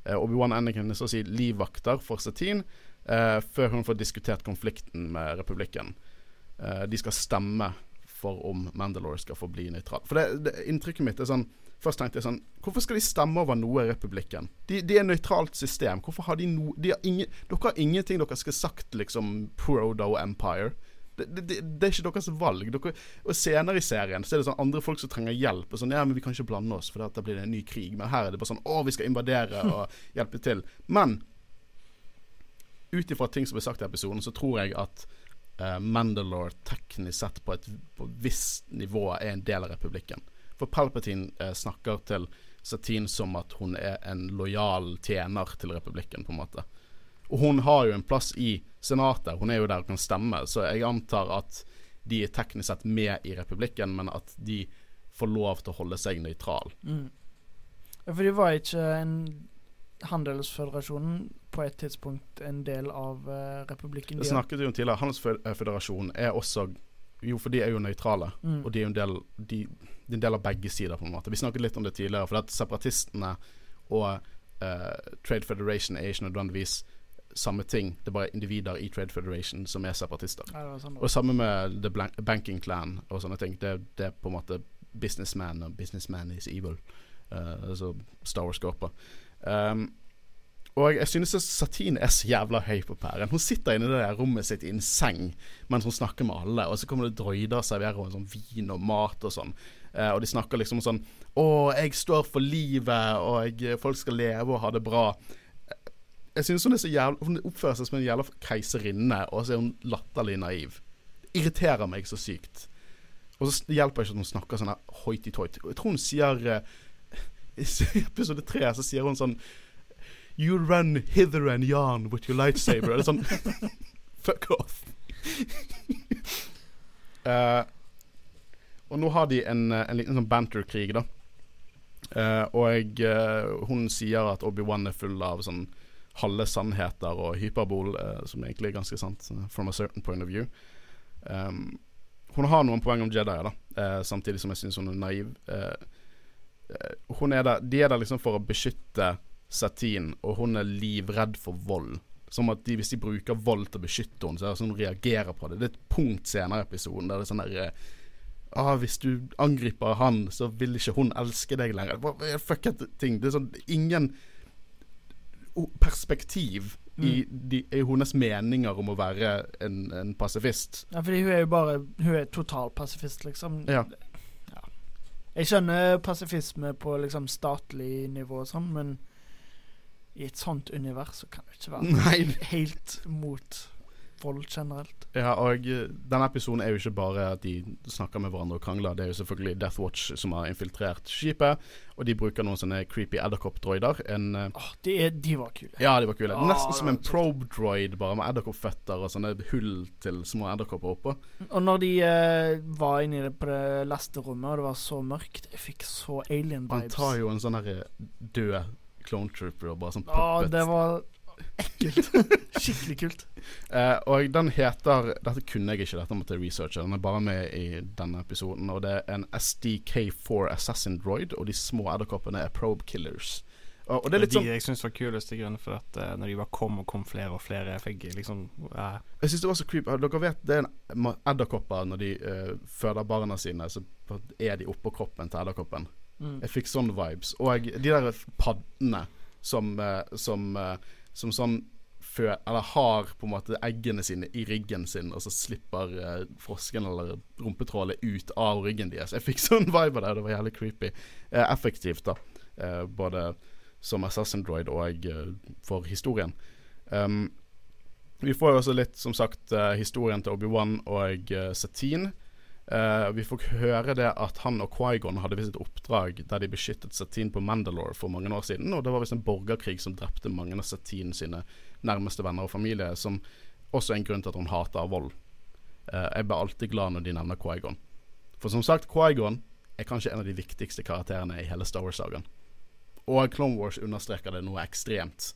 Eh, Obi-Wan Anakin er så å si livvakter for Satine, eh, før hun får diskutert konflikten med republikken. Eh, de skal stemme for om Mandalore skal få bli nøytral. For det, det, inntrykket mitt er sånn Først tenkte jeg sånn Hvorfor skal de stemme over noe i republikken? De, de er nøytralt system. Hvorfor har de noe de har ingen, Dere har ingenting dere skal sagt, liksom Prodo Empire. Det, det, det, det er ikke deres valg. Dere, og senere i serien Så er det sånn andre folk som trenger hjelp. Og sånn, ja, men Vi kan ikke blande oss, for da blir det en ny krig. Men her er det bare sånn Å, vi skal invadere og hjelpe til. Men ut ifra ting som ble sagt i episoden, så tror jeg at eh, Mandalore teknisk sett på et på visst nivå er en del av republikken. For Palpatine eh, snakker til Satine som at hun er en lojal tjener til republikken, på en måte. Og hun har jo en plass i senatet, hun er jo der og kan stemme, så jeg antar at de er teknisk sett med i republikken, men at de får lov til å holde seg nøytral. Mm. For de var ikke en Handelsføderasjonen på et tidspunkt en del av uh, republikken. Det snakket vi om tidligere. Handelsføderasjonen er også Jo, for de er jo nøytrale. Mm. Og de er jo en del de, de en del av begge sider, på en måte. Vi snakket litt om det tidligere, for at separatistene og uh, Trade Federation er ikke nødvendigvis samme ting. Det er bare individer i Trade Federation som er separatister. Ja, det sånn Og samme med The Blank Banking Clan og sånne ting. Det, det er på en måte businessman og businessman is evil. Uh, altså Star Wars-skåper. Um, og jeg synes at Satine er så jævla høy på pæren. Hun sitter inne i det der rommet sitt i en seng mens hun snakker med alle, og så kommer det droider og serverer henne sånn vin og mat og sånn. Eh, og de snakker liksom sånn Å, jeg står for livet, og jeg, folk skal leve og ha det bra. Jeg synes hun er så jævla Hun oppfører seg som en jævla keiserinne, og så er hun latterlig naiv. Irriterer meg så sykt. Og så hjelper det ikke at hun snakker sånn hoity-toity. Jeg tror hun sier eh, I episode tre så sier hun sånn You run hither and yon with your lightsaber. Eller sånn Fuck off. uh, og nå har de en, eh, en liten sånn banter-krig, da. Uh, og uh, hun sier at Obi-Wan er full av sånn halve sannheter og hyperbol, som egentlig er ganske sant, from a certain point of view. Um, hun har noen poeng om Jedi, da, samtidig som jeg syns hun er naiv. Hun er der, de er der liksom for å beskytte Satine, og hun er livredd for vold. Som at de, hvis de bruker vold til å beskytte henne, så er det sånn hun reagerer på det. Det er et punkt senere i episoden der det er sånn der eh, ah, Hvis du angriper han, så vil ikke hun elske deg lenger. Er fucket ting? Det er sånn ingen perspektiv i, de, i hennes meninger om å være en, en pasifist. Ja, fordi hun er jo bare Hun er total pasifist, liksom. Ja. Jeg skjønner pasifisme på liksom statlig nivå og sånn, men i et sånt univers så kan det ikke være Nei. helt mot vold generelt. Ja, og eh, denne episoden er jo ikke bare at de snakker med hverandre og krangler. Det er jo selvfølgelig Death Watch som har infiltrert skipet, og de bruker noen sånne creepy edderkoppdroider. En eh, Åh, de, er, de var kule. Ja, de var kule. Ah, Nesten som en probe-droid, bare med edderkoppføtter og sånne hull til små edderkopper oppå. Og når de eh, var inne på det, på det lasterommet, og det var så mørkt Jeg fikk så alien-vibes. Han tar jo en sånn her død clone trooper og bare sånn poppet. puppet. det var ekkelt. Skikkelig kult. Eh, og den heter Dette kunne jeg ikke, dette måtte jeg researche. Den er bare med i denne episoden. Og det er en SDK4 Assassin Droid, og de små edderkoppene er Probe Killers. Og, og det er litt sånn de jeg syns var kulest i grunnen for at uh, når de bare kom og kom flere og flere, jeg fikk liksom uh. Jeg synes det var så creepy. Dere vet det er en edderkopper når de eh, føder barna sine, så er de oppå kroppen til edderkoppen. Mm. Jeg fikk sånne vibes. Og de der paddene som, som, som sånn før, Eller har på en måte eggene sine i ryggen sin, og så slipper eh, frosken eller rumpetrålet ut av ryggen deres. Jeg fikk sånn vibe av det. Det var jævlig creepy. Eh, effektivt, da. Eh, både som Assassin Droid og eh, for historien. Um, vi får jo også litt, som sagt, eh, historien til Obi-Wan og uh, Satine. Eh, vi fikk høre det at han og Quaigon hadde visst et oppdrag der de beskyttet Satine på Mandalore for mange år siden. Og det var visst en borgerkrig som drepte mange av Satine sine nærmeste venner og familie. Som også er en grunn til at hun hater vold. Uh, jeg blir alltid glad når de nevner Quaigon. For som sagt, Quaigon er kanskje en av de viktigste karakterene i hele Star Wars-sagaen. Og Clone Wars understreker det noe ekstremt.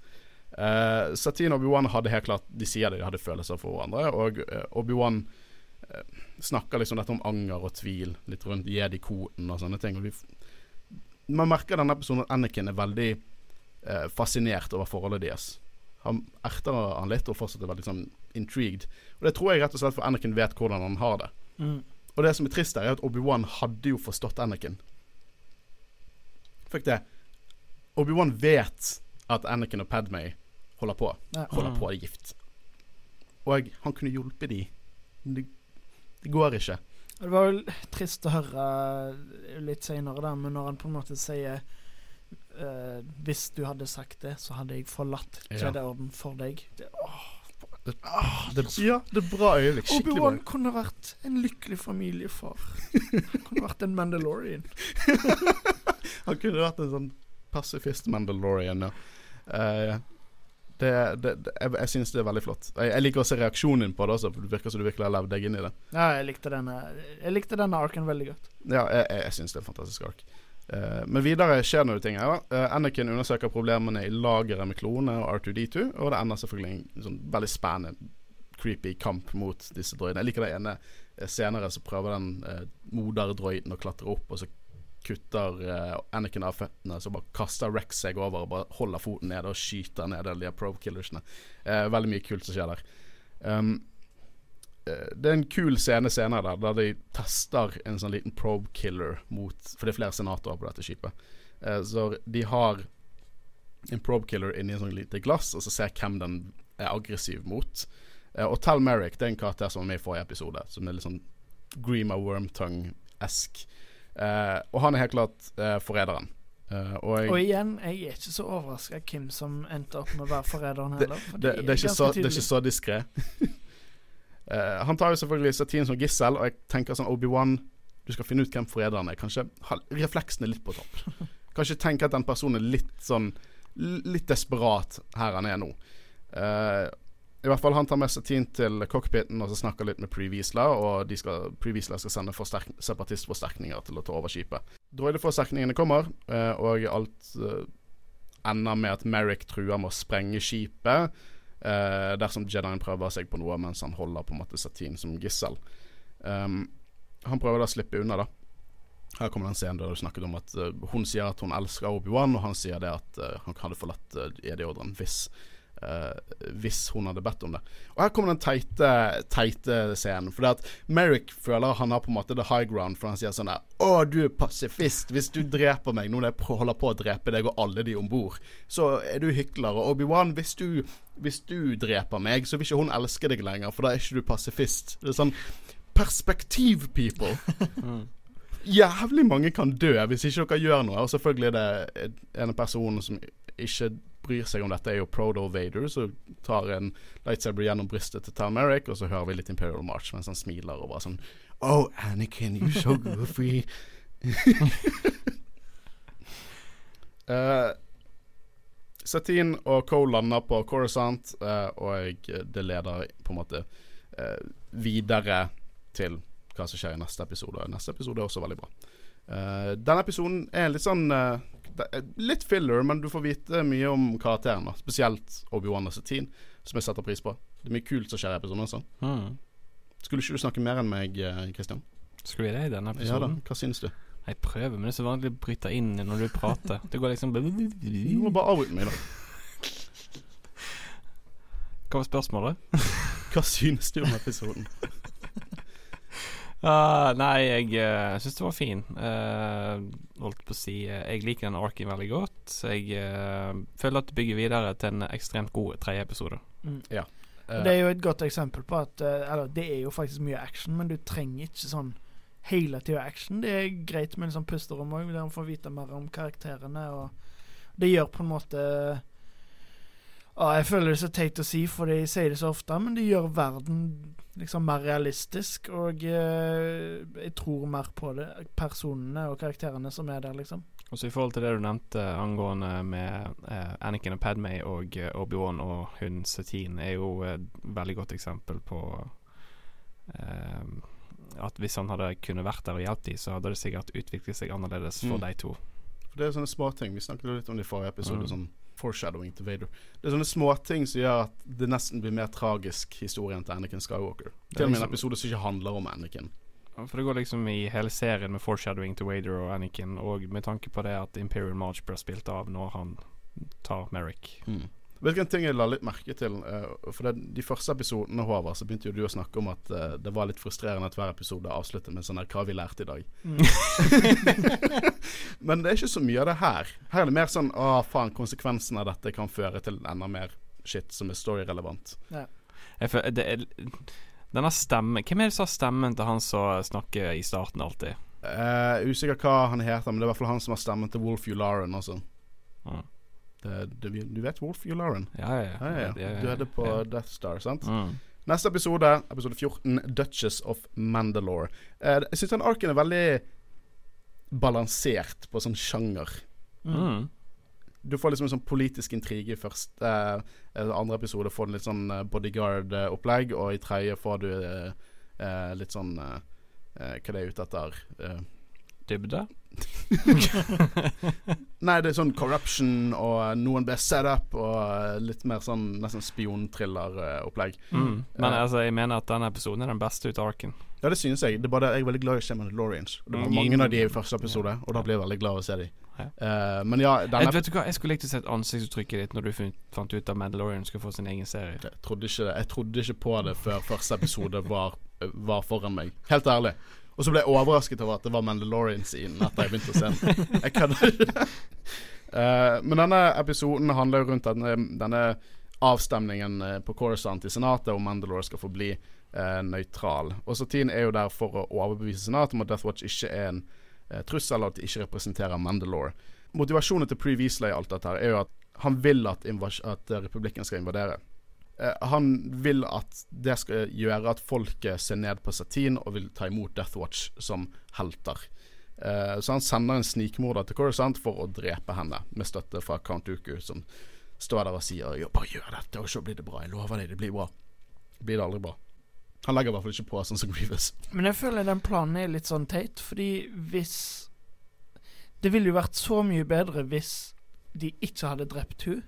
Uh, Satine og Obi-Wan hadde helt klart De sier det, de hadde følelser for hverandre. Og uh, Obi-Wan uh, snakker liksom dette om anger og tvil, litt rundt jedi-koden og sånne ting. Og vi, man merker denne episoden at Anakin er veldig eh, fascinert over forholdet deres. Han erter han litt og fortsatt er veldig sånn intrigued. Og det tror jeg rett og slett for Anakin vet hvordan han har det. Mm. Og det som er trist, er at Obi-Wan hadde jo forstått Anakin. Fikk det. Obi-Wan vet at Anakin og Padmay holder på. Holder Mm. på er gift. Og han kunne hjulpet de. Det, det går ikke. Det var jo trist å høre litt seinere, da, men når han på en måte sier uh, Hvis du hadde sagt det, så hadde jeg forlatt Ja. Jedi-orden for deg. Det, åh, Det, ja, det er bra øyeblikk. Obi-Wan kunne vært en lykkelig familiefar. Han kunne vært en Mandalorian. Han kunne vært en sånn pasifist Mandalorian, ja. Eh, det, det, det, jeg jeg syns det er veldig flott. Jeg, jeg liker også reaksjonen din på det også, for det virker som du virkelig har levd deg inn i det. Ja, jeg likte denne Jeg likte denne arken veldig godt. Ja, jeg, jeg, syns det er en fantastisk ark. Eh, men videre skjer noen ting her. da. Eh, Anakin undersøker problemene i lageret med klonene og R2D2, og det ender selvfølgelig en sånn veldig spennende, creepy kamp mot disse droidene. Jeg liker det ene eh, senere så prøver den eh, moderdroiden å klatre opp, og så kutter eh, Anakin av føttene, så bare kaster Rex seg over og bare holder foten nede og skyter ned de her probe-killersene. Eh, veldig mye kult som skjer der. Um, eh, det er en kul scene senere der, der de tester en sånn liten probe killer mot For det er flere senatorer på dette skipet. Eh, så de har en probe killer inni en sånn lite glass, og så ser hvem den er aggressiv mot. Eh, og Tal Merrick det er en karakter som var med i forrige episode, som er litt sånn Greema Wormtongue-esk. Eh, og han er helt klart eh, forræderen. Eh, og Og igjen, jeg er ikke så overraska hvem som endte opp med å være forræderen heller. for det, de det, er så, det er ikke så diskré. Han tar jo selvfølgelig Satine som gissel, og jeg tenker sånn Obi-Wan Du skal finne ut hvem forræderen er. Kanskje refleksene litt på topp. Kanskje tenke at den personen er litt sånn Litt desperat her han er nå. Eh, I hvert fall Han tar med Satine til cockpiten og så snakker litt med Pre-Wiesler, og de skal, skal sende forsterk separatistforsterkninger til å ta over skipet. Droideforsterkningene kommer, eh, og alt eh, ender med at Merrick truer med å sprenge skipet eh, dersom Jedien prøver seg på noe mens han holder på en måte Satine som gissel. Um, han prøver da å slippe unna, da. Her kommer den scenen der du snakket om at hun sier at hun elsker Obi-Wan, og han sier det at han hadde forlatt uh, ED-ordren hvis eh, hvis hun hadde bedt om det. Og her kommer den teite, teite scenen. For at Merrick føler han har på en måte the high ground, for han sier sånn der Å, du er pasifist. Hvis du dreper meg nå når jeg holder på å drepe deg og alle de om bord, så er du hykler. Og Obi-Wan, hvis du, hvis du dreper meg, så vil ikke hun elske deg lenger, for da er ikke du pasifist. Det er sånn Perspektiv, people. Jævlig mange kan dø hvis ikke dere gjør noe. Og selvfølgelig er det en person som ikke bryr seg om dette, er jo Prodo Vader, som tar en lightsaber gjennom brystet til Tal Merrick, og så hører vi litt Imperial March mens han smiler og bare sånn Oh, Anakin, you're so goofy. uh, Satine og Cole lander på Coruscant, uh, og det leder på en måte uh, videre til hva som skjer i neste episode. Neste episode er også veldig bra. Uh, denne episoden er litt sånn eh, er Litt filler, men du får vite mye om karakteren. da. Spesielt Obi-Wan og Satine, som jeg setter pris på. Det er mye kult som skjer i episoden. Mm. Skulle ikke du snakke mer enn meg, Kristian? Skulle vi det i denne episoden? Ja da, hva syns du? jeg prøver, men det er så vanlig å bryte inn når du prater. Det går liksom Du må bare avbryte meg, da. Hva var spørsmålet? Hva syns du om episoden? Ah, nei, jeg uh, syns det var fin. Uh, holdt på å si uh, Jeg liker den arken veldig godt. Jeg eh, føler at det bygger videre til en ekstremt god tredje episode. Mm. Eh, Det er jo et godt eksempel på at eh, Eller det er jo faktisk mye action, men du trenger ikke sånn hele tida action. Det er greit med en sånn pusterom òg, der man får vite mer om karakterene. Og det gjør på en måte Ja, jeg føler det er så teit å si, for de sier det så ofte, men det gjør verden liksom mer realistisk. Og eh, jeg tror mer på det. Personene og karakterene som er der, liksom. Og så I forhold til det du nevnte angående med eh, Anakin og Padmay og eh, Obi-Wan og hun Satine, er jo et veldig godt eksempel på eh, at hvis han hadde kunnet vært der og hjulpet dem, så hadde det sikkert utviklet seg annerledes for Mm. de to. For Det er sånne småting. Vi snakket jo litt om det i forrige episode. Mm. Sånn foreshadowing til Vader. Det er sånne småting som gjør at det nesten blir mer tragisk historien til Anakin Skywalker. Er Til og med en liksom- episode som ikke handler om Anakin. For det går liksom i hele serien med foreshadowing til Wader og Anakin, og med tanke på det at Imperial March blir spilt av når han tar Merrick. Mm. Vet du en ting jeg la litt merke til? eh, for det, De første episodene Håvard, så begynte jo du å snakke om at eh, det var litt frustrerende at hver episode avsluttet med sånn her 'Hva vi lært i dag?' Men det er ikke så mye av det her. Her er det mer sånn 'Å, faen, konsekvensen av dette kan føre til enda mer shit som er story-relevant'. Er, denne stemmen Hvem er det som har stemmen til han som snakker i starten alltid? Uh, usikker hva han heter, men det er i hvert fall han som har stemmen til Wolf Ularen også. Ja. Det, det, du vet Wolf Ularen? Ja, ja, Ja, ja, ja. er det på ja. Death Star, sant? Mm. Neste episode, episode 14, 'Duchess of Mandalore'. Eh, jeg syns den arken er veldig balansert på sånn sjanger. Mm. Du får liksom en sånn politisk intrige i første eh, Andre episode får du litt sånn eh, bodyguard-opplegg, og i tredje får du eh, eh, litt sånn eh, eh, Hva det er ute etter? Dybde? nei, det er sånn corruption, og eh, noen blir set up, og eh, litt mer sånn nesten spionthriller-opplegg. Mm. Men uh, altså, jeg mener at denne episoden er den beste ut av arken. Ja, det synes jeg. Det er bare det, Jeg er veldig glad i Mandalorians. Og Det var Mm. mange av de i første episode, og da blir jeg veldig glad av å se de. Ja. Eh, men ja, Jeg, vet du hva, jeg skulle likt å se ansiktsuttrykket ditt når du fant, fant ut at Mandalorian skulle få sin egen serie. jeg trodde, ikke, jeg trodde ikke på det før første episode var, var foran meg. Helt ærlig. Og så ble jeg overrasket over at det var Mandalorian-scenen etter jeg begynte å se den. Jeg kødder. Eh, men denne episoden handler jo rundt denne, denne avstemningen eh, på Coruscant i Senatet om Mandalore skal få bli eh, nøytral. Og Satin er jo der for å overbevise Senatet om at Death Watch ikke er en uh, trussel, og at de ikke representerer Mandalore. Motivasjonen til Pre Weasley i alt dette her er jo at han vil at, at eh, republikken skal invadere. Eh, han vil at det skal gjøre at folket ser ned på Satine og vil ta imot Death Watch som helter. Eh, så han sender en snikmorder til Coruscant for å drepe henne, med støtte fra Count Dooku, som står der og sier jo, bare gjør dette, og så blir det bra. Jeg lover deg, det blir bra. Blir det aldri bra. Han legger i hvert fall ikke på sånn som Grievous. Men jeg føler den planen er litt sånn teit, fordi hvis Det ville jo vært så mye bedre hvis de ikke hadde drept hun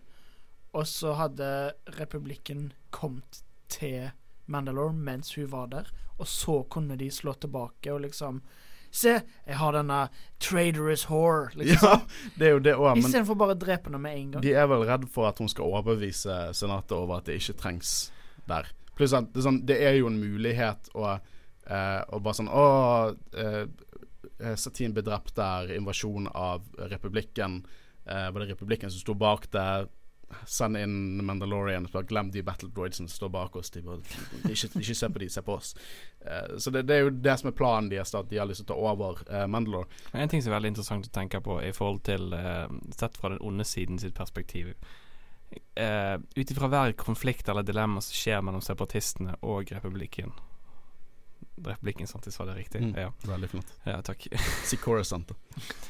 og så hadde republikken kommet til Mandalore mens hun var der, og så kunne de slå tilbake og liksom Se, jeg har denne traitorous whore, liksom. Ja, det er jo det òg, men Istedenfor bare å drepe henne med en gang. de er vel redd for at hun skal overbevise Senatet over at det ikke trengs der. Pluss at det er, sånn, det er jo en mulighet å, eh, å bare sånn Å, eh, Satin ble drept der, invasjon av republikken. Eh, var det republikken som sto bak det? Send inn Mandalorian. Bare glem de battle droidsene som står bak oss. De bare, ikke, ikke se på de, se på oss. Uh, så det, det er jo det som er planen deres, at de har lyst til å ta over uh, Mandalore. En ting som er veldig interessant å tenke på i forhold til uh, Sett fra den onde siden sitt perspektiv. Uh, Ut ifra hver konflikt eller dilemma som skjer mellom separatistene og republikken Republikken, sant? Jeg sa det riktig? Mm. Ja. Veldig flott. ja, takk. Si Coruscant, da.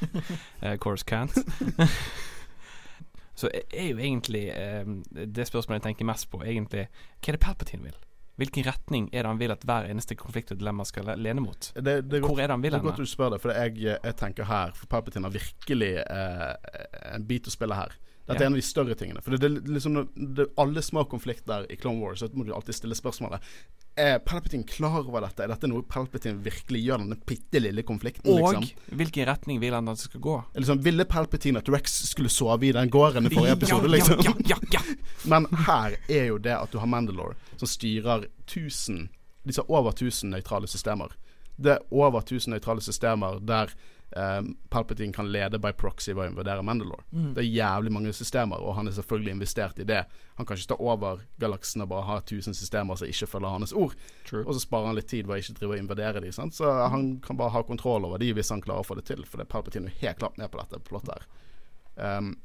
uh, course can't. Så er jo egentlig eh, det spørsmålet jeg tenker mest på, egentlig Hva er det Palpatine vil? Hvilken retning er det han vil at hver eneste konflikt og dilemma skal lene mot? Det, det Hvor godt er det han vil Det er godt du spør det, for jeg, jeg tenker her For Palpatine har virkelig eh, en bit å spille her. Dette er en av de større tingene. For det, det, liksom, det, Alle små konflikter i Clone Wars, så må du alltid stille spørsmålet Er Palpatine klar over dette? Er dette noe Palpatine virkelig gjør, denne bitte lille konflikten? Og liksom? hvilken retning vil han at det skal gå? Liksom, ville Palpatine at Rex skulle sove i den gården i forrige episode? liksom? ja, ja, ja. Men her er jo det at du har Mandalore som styrer 1000 Disse over 1000 nøytrale systemer. Det er over 1000 nøytrale systemer der eh, Palpatine kan lede by proxy ved å invadere Mandalore. Mm. Det er jævlig mange systemer, og han er selvfølgelig investert i det. Han kan ikke ta over galaksen og bare ha 1000 systemer som ikke følger hans ord. True. Og så sparer han litt tid ved å ikke drive og invadere de, sant? Så han kan bare ha kontroll over de hvis han klarer å få det til. For det er Palpatine er helt klart med på dette plottet her. Um,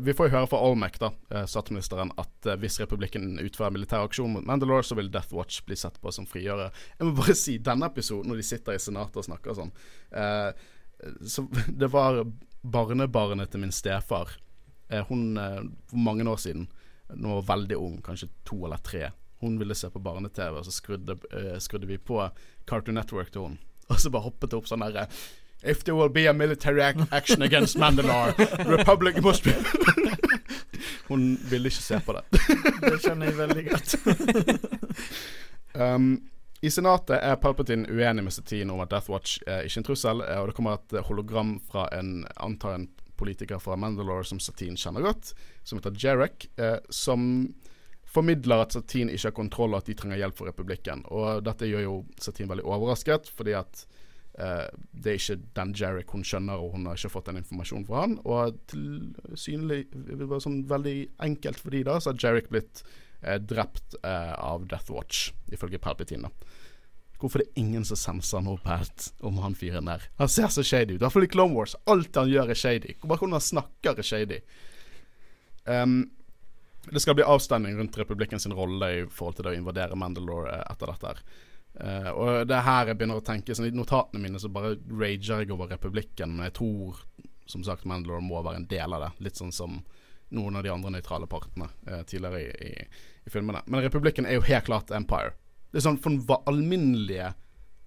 vi får jo høre fra Olmec, da, eh, statsministeren, at eh, hvis republikken utfører militær aksjon mot Mandalore, så vil Death Watch bli sett på som frigjøre. Jeg må bare si, denne episoden, når de sitter i senatet og snakker sånn eh, så Det var barnebarnet til min stefar. Eh, hun eh, For mange år siden, nå var veldig ung, kanskje to eller tre, hun ville se på barne-TV, og så skrudde, eh, skrudde vi på Cartoon Network til hun Og så bare hoppet det opp sånn derre If there will be a military ac action against Mandalore, Republic must be Hun ville ikke se på det. Det skjønner jeg veldig godt. Um, I Senatet er Palpatine uenig med Satine om at Death Watch er ikke en trussel, eh, og det kommer et hologram fra en antar en politiker fra Mandalore som Satine kjenner godt, som heter Jarek, eh, som formidler at Satine ikke har kontroll, og at de trenger hjelp for republikken. Og dette gjør jo Satine veldig overrasket, fordi at eh, det er ikke den Jarek hun skjønner, og hun har ikke fått den informasjonen fra han. Og tilsynelig Det var sånn veldig enkelt for de da, så har Jarek blitt uh, drept uh, av Death Watch, ifølge Palpatine. Hvorfor det er ingen som senser noe pælt om han fyren der? Han ser så shady ut. I hvert fall i Clone Wars. Alt han gjør, er shady. Bare hvordan han snakker, er shady. Um, det skal bli avstemning rundt republikken sin rolle i forhold til det å invadere Mandalore etter dette. her. Eh, og det er her jeg begynner å tenke sånn, I notatene mine så bare rager jeg over republikken, men jeg tror som sagt Mandalore må være en del av det. Litt sånn som noen av de andre nøytrale partene uh, tidligere i, i, i filmene. Men republikken er jo helt klart Empire. Det er sånn for den alminnelige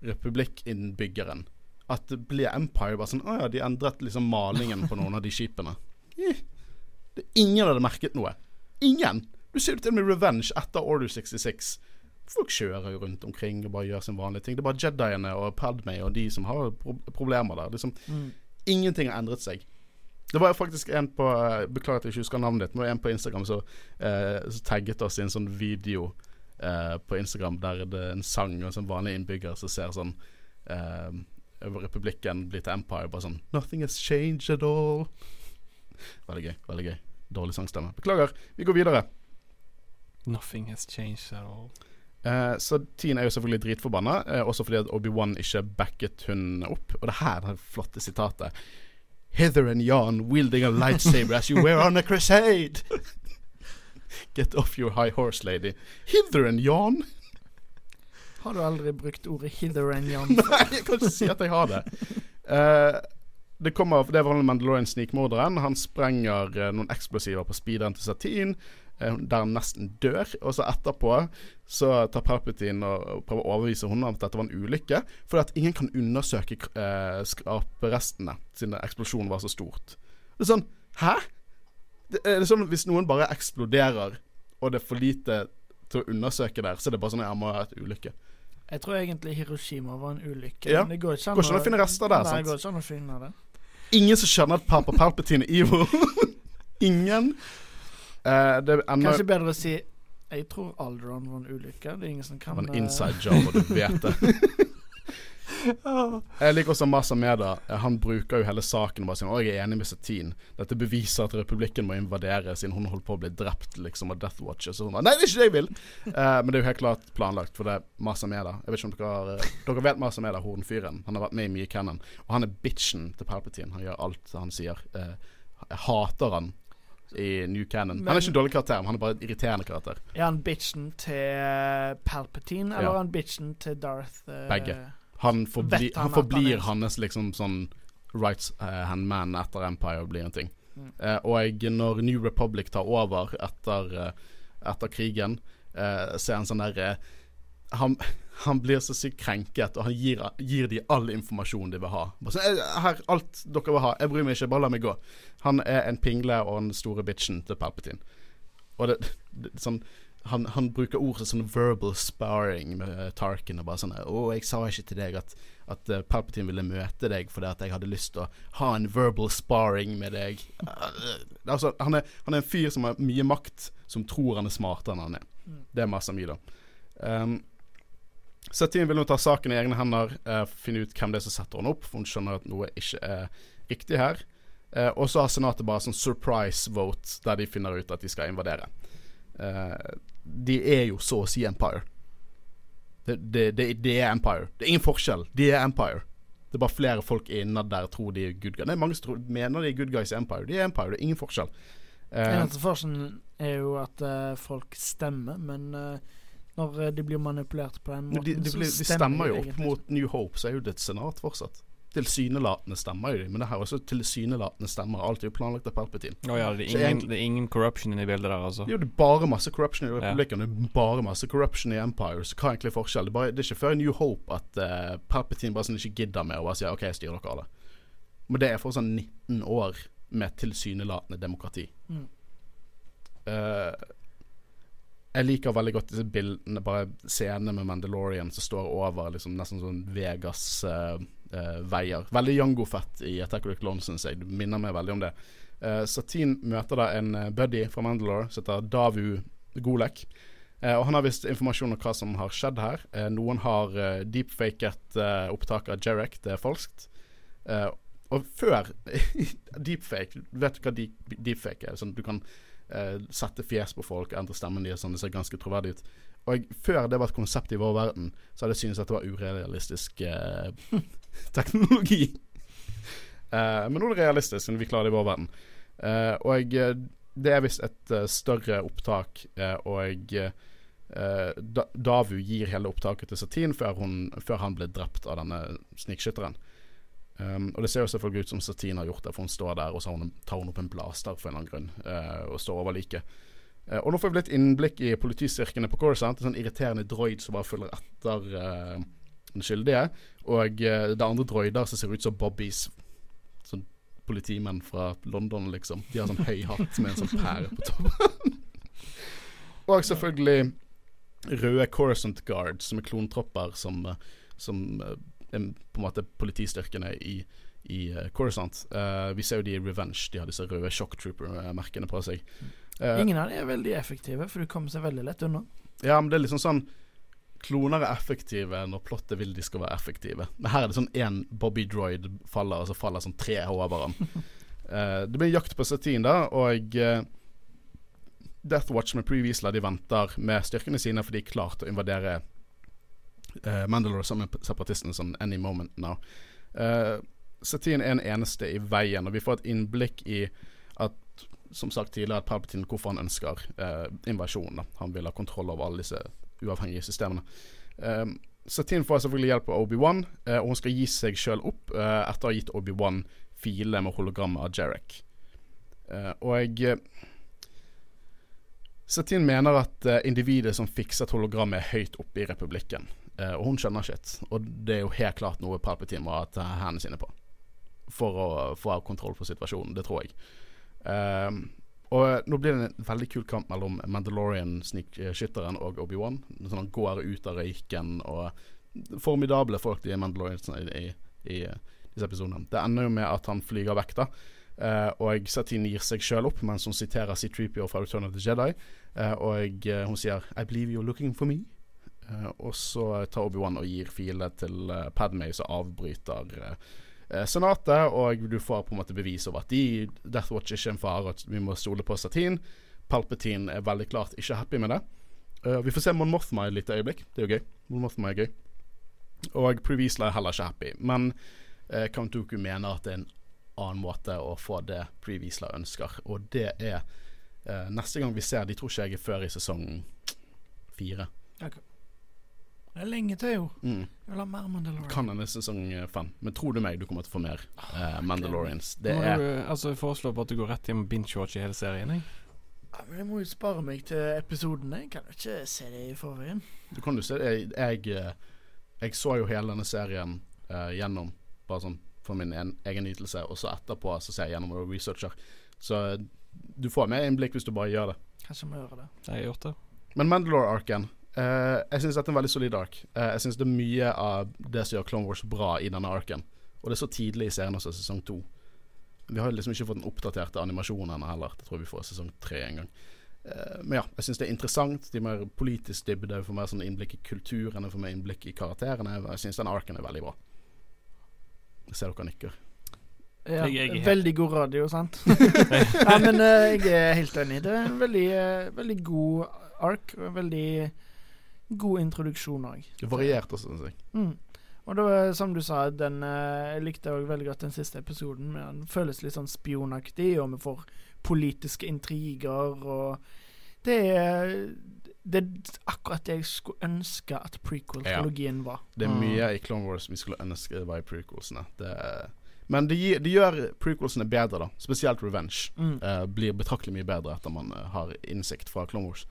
republikkinnbyggeren at det blir Empire bare sånn Å ja, de endret liksom malingen på noen av de skipene. Eh, ingen hadde merket noe. Ingen! Du ser jo til og med Revenge etter Order 66. Folk kjører jo rundt omkring og bare gjør sin vanlige ting. Det er bare Jediene og Padme og de som har pro problemer der. Liksom, Ingenting har endret seg. Det var faktisk en på eh, Beklager at jeg ikke husker navnet ditt, men det var en på Instagram som eh, tagget oss i en sånn video eh, på Instagram der det er en sang og en sånn vanlig innbygger som ser sånn eh, republikken blir til Empire. Bare sånn 'Nothing has changed at all'. Veldig gøy. veldig gøy Dårlig sangstemme. Beklager. Vi går videre. Nothing has changed at all. Eh, så Teen er jo selvfølgelig dritforbanna, eh, også fordi at Obi-Wan ikke backet hun opp. Og det her er det flotte sitatet. Hither and yon wielding a lightsaber as you were on a crusade. Get off your high horse, lady. Hither and yon? Har du aldri brukt ordet 'hither and yon'? Nei, jeg kan ikke si at jeg har det. Eh, det kommer Det var Mandalorian snikmorderen. Han sprenger eh, noen eksplosiver på speederen til Satin, der han nesten dør. Og så etterpå så tar Palpatine og, prøver å overbevise henne om at dette var en ulykke, fordi at ingen kan undersøke eh, skraperestene siden eksplosjonen var så stort. Det er sånn Hæ? Det er sånn Hvis noen bare eksploderer, og det er for lite til å undersøke der, så er det bare sånn Jeg må ha et ulykke. Jeg tror egentlig Hiroshima var en ulykke. Ja. men Det går ikke Går ikke an å finne rester der, Nei, sant? går ikke an å finne det. Ingen som skjønner at Papa Palpatine er evil. Ingen. Eh, det ender Kanskje bedre å si Jeg tror Alderon var en ulykke. Det er ingen som Det kan var en eh, inside job, og du vet det. Jeg liker også Masa Meda. Han bruker jo hele saken og bare sier jeg er enig med Satine. Dette beviser at republikken må invadere siden hun holdt på å bli drept liksom av Death Watch. Så hun bare Nei, det er ikke det jeg vil! Uh, men det er jo helt klart planlagt, for det er Masa Meda. Jeg vet ikke om dere har Dere vet Masa Meda, hornfyren. Han har vært med i mye Cannon. Og han er bitchen til Palpatine. Han gjør alt han sier. Uh, jeg hater han i New Canon. Han er ikke en dårlig karakter, men han er bare en irriterende karakter. Er han bitchen til Palpatine, eller Ja. er han bitchen til Darth? uh, Begge. Han, forbli, han han forblir han hans liksom sånn rights eh, hand man etter Empire blir en ting. Mm. Uh, og når New Republic tar over etter, uh, etter krigen, uh, så er han sånn der eh, han, han blir så sykt krenket, og han gir, gir de all informasjon de vil ha. Bare sånn, «Eh, her, alt dere vil ha, jeg bryr meg ikke, bare la meg gå. Han er en pingle og den store bitchen til Palpatine. Og det, det sånn han, han bruker ord som sånn verbal sparring med eh, Tarkin. Og bare sånn 'Å, jeg sa ikke til deg at, at eh, Palpatine ville møte deg fordi at jeg hadde lyst til å ha en verbal sparring med deg'. Altså, han er, han er en fyr som har mye makt, som tror han er smartere enn han er. Det er masse mye, da. Um, Satine vil nå ta saken i egne hender, eh, finne ut hvem det er som setter henne opp, for hun skjønner at noe ikke er riktig her. Eh, og så har Senatet bare sånn surprise vote, der de finner ut at de skal invadere. Eh, de er jo så å si Empire. Det, det, det, det er Empire. Det er ingen forskjell. De er Empire. Det er bare flere folk innad der tror de er good guys. Er mange tror, mener de er good guys i Empire. De er Empire, det er ingen forskjell. Eh, Eneste forskjellen er jo at uh, folk stemmer, men eh, når eh, de blir manipulert på den måten, de, de, blir, de stemmer jo opp egentlig. mot New Hope, så er jo det et senat fortsatt. Tilsynelatende stemmer jo de, men det her er også tilsynelatende stemmer. Alt er jo planlagt av Palpatine. Oh, ja, det er, ingen, egentlig- det er ingen corruption inne i bildet der, altså. Jo, det er bare masse corruption i Ja. Det er bare masse corruption i Empire. Så hva er egentlig forskjell? Det det er ikke før New Hope at uh, Palpatine bare sånn ikke gidder mer og bare sier OK, jeg styrer dere alle. Men det er fortsatt 19 år med tilsynelatende demokrati. Mm. Eh, jeg liker veldig godt disse bildene, bare scenene med Mandalorian som står over liksom nesten sånn Vegas-veier. Uh, veier. Veldig Jango-fett i Attack of the Clones, syns jeg. Det minner meg veldig om det. Uh, Satine møter da en eh, buddy fra Mandalore som heter Davu Golek. Eh, og Han har visst informasjon om hva som har skjedd her. Eh, noen har uh, deepfaket eh, opptak av Jarek, det er falskt. Eh, og før deepfake Vet du hva deep, deepfake er? Sånn, du kan eh, sette fjes på folk, endre stemmen deres sånn det ser ganske troverdig ut. Og før det var et konsept i vår verden, så hadde jeg syntes at det var urealistisk eh, teknologi. Eh, men nå er det realistisk, siden vi klarer det i vår verden. Eh, og jeg, det er visst et eh, større opptak, eh, og eh, da, Davu gir hele opptaket til Satin før, hun, før han ble drept av denne snikskytteren. Um, og det ser jo selvfølgelig ut som Satine har gjort det, for hun står der og så hun, tar hun opp en blaster for en eller annen grunn, Uh, og står over liket. Uh, og nå får vi litt innblikk i politistyrkene på Coruscant. En sånn irriterende droid som bare følger etter uh, den skyldige. Og det er andre droider som ser ut som Bobbys. Sånn politimenn fra London, liksom. De har sånn høy hatt med en sånn pære på toppen. og selvfølgelig røde Coruscant Guards, som er klontropper som, som på en måte politistyrkene i, i eh, Coruscant. Uh, vi ser jo de i Revenge, de har disse røde Shock Trooper-merkene på seg. Uh, Ingen av dem er veldig effektive, for du kommer seg veldig lett unna. ja, men det er liksom sånn Kloner er effektive når plottet vil de skal være effektive. Men her er det sånn én Bobby Droid faller, og så faller sånn tre over han. Uh, det blir jakt på Satin, da, og uh, Deathwatch med Pre Weasler de venter med styrkene sine, for de er klare til å invadere uh, Mandalore som er separatisten sånn any moment now. Uh, Satine er den eneste i veien, og vi får et innblikk i at som sagt tidligere, at Palpatine hvorfor han ønsker uh, invasjon. Da. Han vil ha kontroll over alle disse uavhengige systemene. Uh, Satine får selvfølgelig hjelp av Obi-Wan, uh, og hun skal gi seg sjøl opp uh, etter å ha gitt Obi-Wan file med hologrammet av Jarek. Eh, og jeg Satine mener at eh, individet som fikset hologrammet, er høyt oppe i republikken. Eh, og hun skjønner shit. Og det er jo helt klart noe Palpatine må ha hendene sine på. For å få kontroll på situasjonen. Det tror jeg. Um, og nå blir det en veldig kul kamp mellom Mandalorian-snikskytteren og Obi-Wan. Sånn Han går ut av røyken, og formidable folk de Mandalorians i, i, i disse episodene. Det ender jo med at han flyger vekk, da. Uh, og Satine gir seg sjøl opp mens hun siterer C3PO fra Return of the Jedi. Uh, og hun sier 'I believe you're looking for me'. Og så tar Obi-Wan og gir file til uh, Padmay, som avbryter eh, Senatet, og du får på en måte bevis over at de Death Watch ikke er en fare, at vi må stole på Satin. Palpatine er veldig klart ikke happy med det. Uh, vi får se Mon Mothma et lite øyeblikk. Det er jo gøy. Mon Mothma er gøy. Og Previsla er heller ikke happy. Men uh, Count Dooku mener at det er en annen måte å få det Previsla ønsker, og det er uh, neste gang vi ser De tror ikke jeg er før i sesong fire. Det er lenge til, jo. Mm. Jeg vil ha mer Mandalorian. Kan hende sesong eh, fem. Men tror du meg, du kommer til å få mer uh, Mandalorians. Det Må er du, altså, jeg foreslår bare at du går rett hjem og binge-watcher hele serien. Jeg. Ja, men jeg må jo spare meg til episodene. Jeg kan jo ikke se det i forveien. Du kan jo se jeg, jeg, eh, jeg så jo hele denne serien uh, gjennom, bare sånn for min en, egen nytelse, og så etterpå så ser jeg gjennom og researcher. Så eh, du får med innblikk hvis du bare gjør det. Kanskje jeg må gjøre det. Jeg har gjort det. Men Mandalore-arken eh, Jeg syns dette er en veldig solid ark. Uh, jeg syns det er mye av det som gjør Clone Wars bra i denne arken. Og det er så tidlig i serien også, sesong to. Vi har liksom ikke fått den oppdaterte animasjonen heller. Det tror jeg vi får sesong tre en gang. Uh, men ja, jeg syns det er interessant. De er mer politisk dybde. Får mer sånn innblikk i kulturen, får mer innblikk i karakterene. Jeg syns den arken er veldig bra. Jeg ser dere nikker. Ja, Jeg- jeg veldig god radio, sant? ja, men jeg er helt enig. Det er en veldig, veldig god ark, veldig god introduksjon òg. Er variert også, syns jeg. Mm. Og det var som du sa, den eh, jeg likte også veldig godt den siste episoden. Men Den føles litt sånn spionaktig, og vi får politiske intriger, og det er det er akkurat det jeg skulle ønske at prequel-trilogien var. Det er Mm. mye i Clone Wars vi skulle ønske var i prequelsene. Det, men det, det gjør prequelsene bedre, da. Spesielt Revenge. Mm. Uh, blir betraktelig mye bedre etter man uh, har innsikt fra Clone Wars.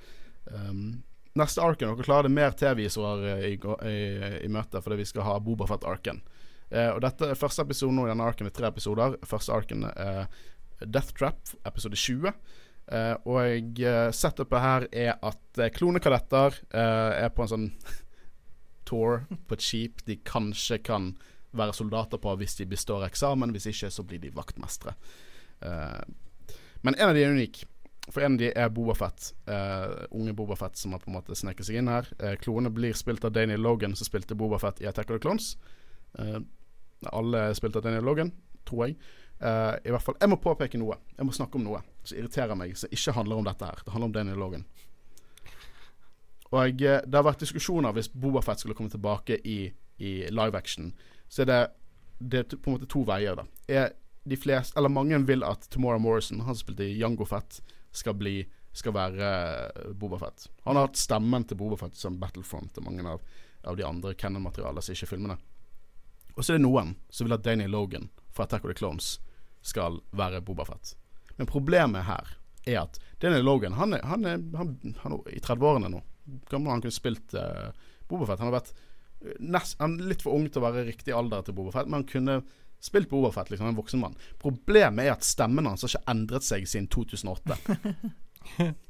Um, neste arken Dere klarer det mer TV-visorer i, gå- i, i møte fordi vi skal ha Bobafett-arken. Eh, og dette er første episode nå i denne arken er tre episoder. Første arken er Death Trap, episode 20. Eh, og uh, setupet her er at klonekadetter eh, er på en sånn tour på et skip de kanskje kan være soldater på hvis de består eksamen. Hvis ikke, så blir de vaktmestere. Eh, men en av de er unik. For en av de er Bobafett. Uh, unge Bobafett som har på en måte sneket seg inn her. Uh, klonene blir spilt av Daniel Logan, som spilte Bobafett i Attack of the Clones. Uh, alle er spilt av Daniel Logan, tror jeg. Uh, I hvert fall, Jeg må påpeke noe. Jeg må snakke om noe som irriterer meg, som ikke handler om dette her. Det handler om Daniel Logan. Og eh, det har vært diskusjoner hvis Bobafett skulle komme tilbake i, i live action. Så er det, det er på en måte to veier, da. Er de fleste, eller mange vil at Tomorrow Morrison, han som spilte i Jango Fett, skal bli skal være uh, Bobafett. Han har hatt stemmen til Bobafett som Battlefront og mange av, av de andre Cannon-materialene som ikke er filmene. Og så er det noen som vil at Danny Logan fra Attack of the Clones skal være Bobafett. Men problemet her er at Danny Logan han er, han er, han, han er i 30-årene nå. Gammel han kunne spilt uh, Bobafett. Han har vært eh, nest, han er litt for ung til å være riktig alder til Bobafett, men han kunne spilt Bobafett, liksom en voksen mann. Problemet er at stemmen hans har ikke endret seg siden 2008.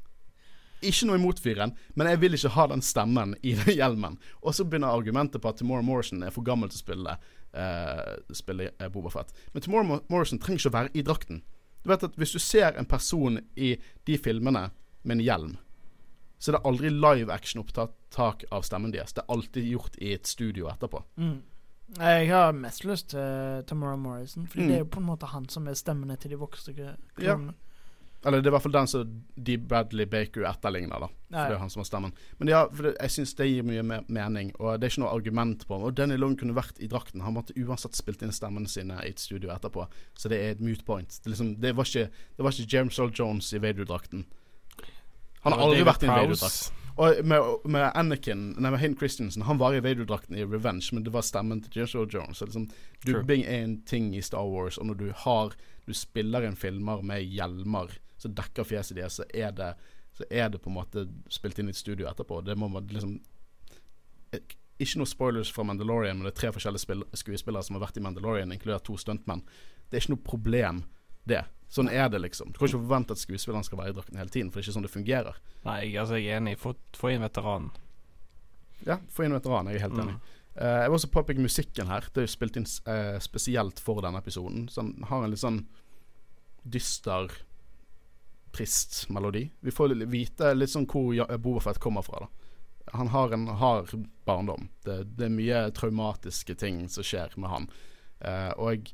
Ikke noe imot fyren, men jeg vil ikke ha den stemmen i den hjelmen. Og så begynner argumentet på at Tomorrow Morrison er for gammel til å spille, uh, spille uh, Boba Fett. Men Tomorrow Morrison trenger ikke å være i drakten. Du vet at Hvis du ser en person i de filmene med en hjelm, så er det aldri live action-opptak av stemmen deres. Det er alltid gjort i et studio etterpå. Mm. Jeg har mest lyst til Tamara Morrison, Fordi Mm. det er jo på en måte han som er stemmene til de voksne klonene. Eller det er i hvert fall den som Dee Bradley Baker etterligner, da. For Nei. det er han som har stemmen. Men ja, for det, jeg syns det gir mye mer mening, og det er ikke noe argument på Og Danny Long kunne vært i drakten. Han måtte uansett spilt inn stemmene sine i et studio etterpå, så det er et mute point. Det, liksom, det, var, ikke, det var ikke James Earl Jones i Vader-drakten. Han har aldri vært i en Vader-drakt. Og med, med Anakin Nei, med Hayden Christensen Han var i Vader-drakten i Revenge, men det var stemmen til Joshua Jones. Liksom, dubbing er en ting i Star Wars, og når du har Du spiller inn filmer med hjelmer som dekker fjeset deres, så er det Så er det på en måte spilt inn i et studio etterpå. Det må man liksom eh, Ikke noe spoilers fra Mandalorian, men det er tre forskjellige spill skuespillere som har vært i Mandalorian, inkludert to stuntmenn. Det er ikke noe problem, det. Sånn er det, liksom. Du kan ikke forvente at skuespilleren skal være i drakten hele tiden, for det er ikke sånn det fungerer. Nei, altså, jeg er enig. Få, få inn veteranen. Ja, få inn veteranen. Jeg er helt enig. Uh, jeg vil også påpeke musikken her. Det er jo spilt inn uh, spesielt for denne episoden. Så den har en litt sånn dyster, trist melodi. Vi får vite litt sånn hvor Bobafett kommer fra. da Han har en hard barndom. Det, det er mye traumatiske ting som skjer med han. Uh, og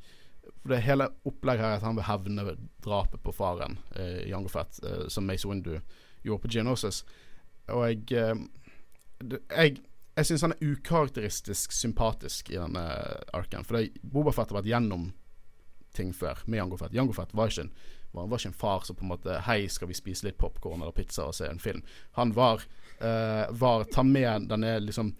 det hele opplegget her er at han vil hevne drapet på faren, eh, Jango Fett, eh, som Mace Windu gjorde på Geonosis. Og jeg eh, Jeg, jeg syns han er ukarakteristisk sympatisk i denne arken. For Boba Fett har vært gjennom ting før med Jango Fett. Jango Fett var ikke en var, var ikke en far som på en måte Hei, skal vi spise litt popkorn eller pizza og se en film? Han var, eh, var Ta med denne liksom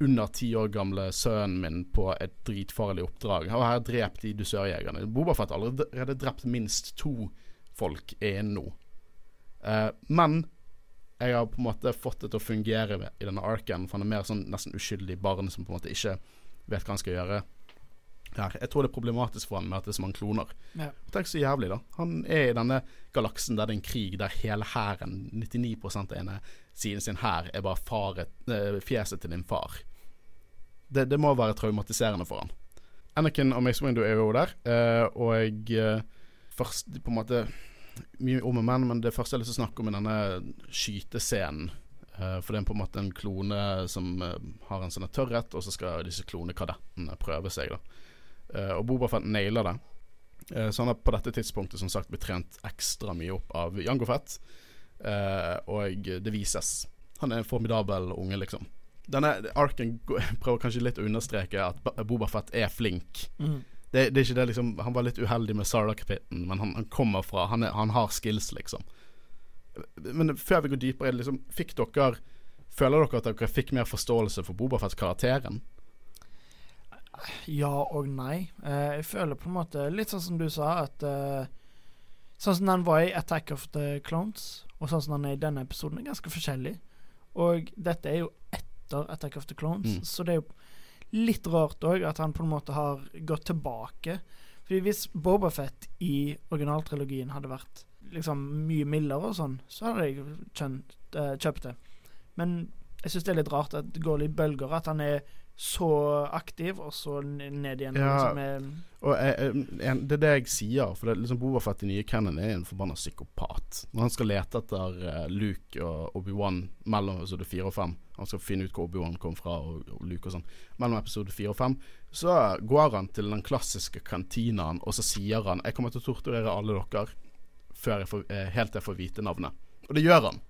under ti år gamle sønnen min på et dritfarlig oppdrag. Han her drept de dusørjegerne. Bobafett har allerede drept minst to folk innen nå. Eh, men jeg har på en måte fått det til å fungere i denne arken, for han er mer sånn nesten uskyldig barn som på en måte ikke vet hva han skal gjøre. Her. Jeg tror det er problematisk for han med at det er så mange kloner. Ja. Tenk så jævlig, da. Han er i denne galaksen der det er en krig der hele hæren, 99 av ene siden sin hær, er bare faret, eh, fjeset til din far. Det, det må være traumatiserende for han. Anakin og Mace Windu er jo der, eh, og jeg eh, Først på en måte Mye om og men, men det første jeg har lyst til å snakke om, er denne skytescenen. Eh, for det er på en måte en klone som har en sånn tørrhet, og så skal disse klonekadettene prøve seg. da Og Boba Fett nailer det. Så han har på dette tidspunktet som sagt blitt trent ekstra mye opp av Jango Fett. Og det vises. Han er en formidabel unge, liksom. Denne arken prøver kanskje litt å understreke at Ba- Boba Fett er flink. Mm. Det, det er ikke det liksom Han var litt uheldig med Sarda-kapitten, men han, han kommer fra han, er, han har skills, liksom. Men før vi går dypere, liksom, fikk dere Føler dere at dere fikk mer forståelse for Boba Fett-karakteren? Ja og nei. Eh, jeg føler på en måte litt sånn som du sa, at eh, Sånn som den var i Attack of the Clones, og sånn som den er i denne episoden, er ganske forskjellig. Og dette er jo etter Attack of the Clones, Mm. så det er jo litt rart òg at han på en måte har gått tilbake. Fordi hvis Boba Fett i originaltrilogien hadde vært liksom mye mildere og sånn, så hadde jeg kjønt, uh, kjøpt det. Men jeg syns det er litt rart at det går litt bølger, at han er så aktiv, og så ned igjen. Ja. Liksom, Og jeg, jeg, Det er det jeg sier. For det, er liksom Bobafett i nye canon er en forbanna psykopat. Når han skal lete etter eh, Luke og Obi-Wan mellom episode 4 og 5 Han skal finne ut hvor Obi-Wan kom fra, og, og Luke og sånn. Mellom episode 4 og 5 så går han til den klassiske kantinaen, og så sier han 'Jeg kommer til å torturere alle dere før jeg får, eh, helt til jeg får vite navnet'. Og det gjør han.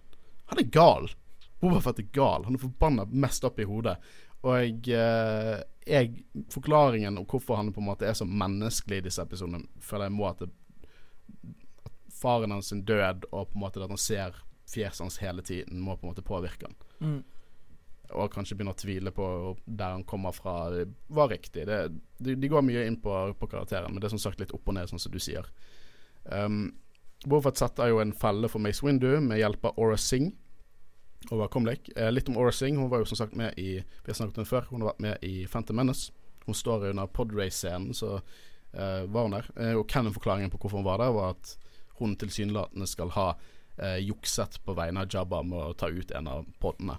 Han er gal. Bobafett er gal. Han er forbanna mest opp i hodet. Og jeg, eh, jeg Forklaringen om hvorfor han på en måte er så menneskelig i disse episodene, føler jeg må at, det, at faren hans sin død, og på en måte at han ser fjeset hans hele tiden, må på en måte påvirke han. mm, Og kanskje begynne å tvile på der han kommer fra, det var riktig. Det, de, de går mye inn på, på karakteren, men det er som sagt litt opp og ned, sånn som du sier. Um, Bofat setter jo en felle for Mace Windu med hjelp av Aura Singh over Comlake. Eh, litt om Aura Singh. Hun var jo som sagt med i Vi har snakket om før. Hun har vært med i Phantom Menace. Hun står under podrace-scenen, så eh, var hun der. Eh, og canon-forklaringen på hvorfor hun var der, var at hun tilsynelatende skal ha eh, jukset på vegne av Jabba med å ta ut en av podene.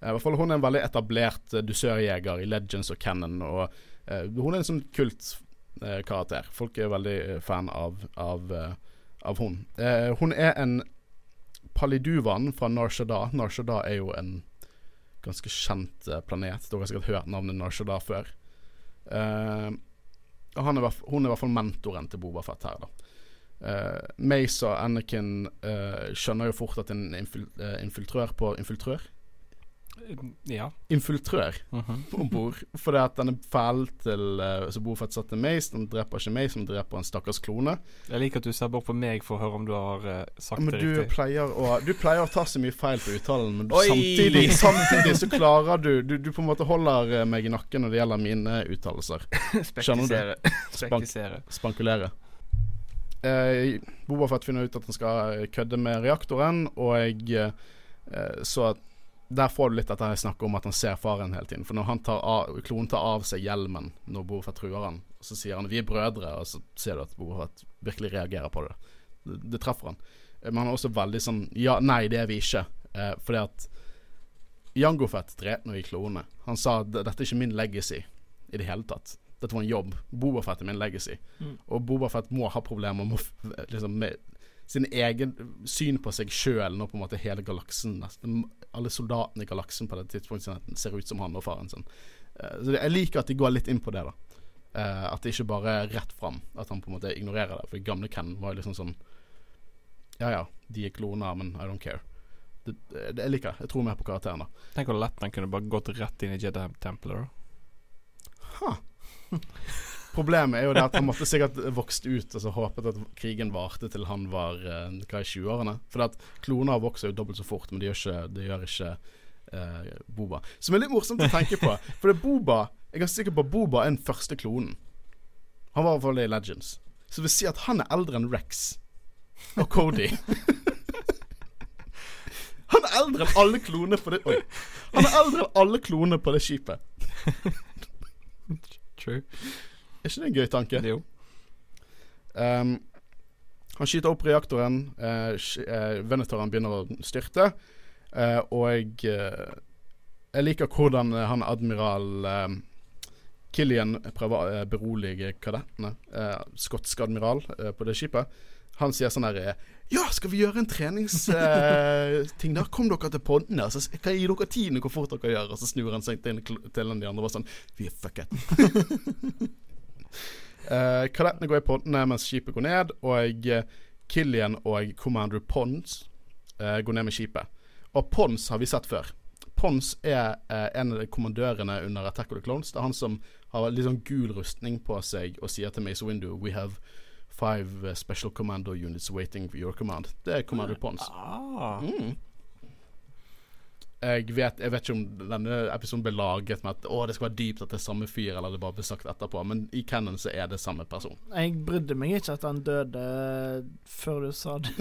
Eh, I hvert fall Hun er en veldig etablert eh, dusørjeger i Legends og Cannon, og hun er en sånn kult karakter. Folk er veldig fan av, av, av hun. Hun er en Paliduvan fra Narshada. Narshada er jo en ganske kjent eh, planet. Dere har sikkert hørt navnet Narshada før. Uh, er, hun er i hvert fall mentoren til Boba Fett her, da. Uh, Mace og Anakin uh, skjønner jo fort at en infil eh, infiltrør på Infiltrør? Ja. Infiltrør Mhm. om bord. Fordi at den er fæl til uh, Så Boba Fett satte Mace. Den dreper ikke Mace, men dreper en stakkars klone. Jeg liker at du ser bort på meg for å høre om du har uh, sagt Men det du riktig. pleier, å, du pleier å ta så mye feil på uttalen, men samtidig, samtidig så klarer du, du Du på en måte holder eh, meg i nakken når det gjelder mine uttalelser. Skjønner du? Spektisere. Spankulere. Eh, Boba Fett finner ut at han skal kødde med reaktoren, og jeg eh, så at der får du litt dette snakker om at han ser faren hele tiden. For når han tar av, klonen tar av seg hjelmen når Boba Fett truer han, så sier han 'vi er brødre', og så ser du at Boba Fett virkelig reagerer på det. Det, det treffer han. Eh, Men han er også veldig sånn 'ja, nei, det er vi ikke'. Eh, fordi at Jangofet Fett noe i klonene. Han sa 'dette er ikke min legacy' i det hele tatt. Dette var en jobb. Boba Fett er min legacy. Mm. Og Boba Fett må ha problemer med, liksom, med sin egen syn på seg sjøl når på en måte hele galaksen nesten, Alle soldatene i galaksen på det tidspunktet ser ut som han og faren sin. Eh, så det, Jeg liker at de går litt inn på det, da. Eh, at det ikke bare er rett fram. At han på en måte ignorerer det. For i gamle Ken var jo liksom sånn Ja ja, de er kloner, men I don't care. Det, det, jeg liker det. Jeg tror mer på karakteren, da. Tenk hvor lett han kunne bare gått rett inn i Jedi-tempelet. da. Problemet er jo det at han måtte sikkert vokst ut og så håpet at krigen varte til han var eh, hva i 20-årene. For at kloner vokser jo dobbelt så fort, men det gjør ikke, de gjør ikke eh, Boba. Som er litt morsomt å tenke på. For det er Boba Jeg er sikker på at Boba er den første klonen. Han var i hvert fall i Legends. Så det vil si at han er eldre enn Rex og Cody. Han er eldre enn alle klonene på det Oi. Han er eldre enn alle klonene på det skipet. True. Er ikke det en gøy tanke? Jo. Um, han skyter opp reaktoren. Uh, uh, Venetoren begynner å styrte. uh, og eh, jeg liker hvordan eh, han admiral Killian prøver å eh, berolige kadettene. Uh, skotsk admiral eh, på det skipet. Han sier sånn her eh, Ja, skal vi gjøre en treningsting der? Kom dere til pondene, så kan jeg gi dere tiden hvor fort dere gjør. Og så snur han seg til, til de andre og bare sånn Vi er fucket. Eh, kadettene går i pontene mens skipet går ned, og eh, Killian og Commander Pons uh, går ned med skipet. Og Pons har vi sett før. Pons er uh, en av de kommandørene under Attack of the Clones. Det er han som har litt sånn gul rustning på seg og sier til Mace Windu We have five uh, special commando units waiting for your command. Det er Commander Pons. Ah. Mm. Jeg vet, jeg vet ikke om denne episoden ble laget med at Å, det skal være dypt at det er samme fyr, eller det bare ble sagt etterpå, men i Cannon så er det samme person. Jeg brydde meg ikke at han døde før du sa det.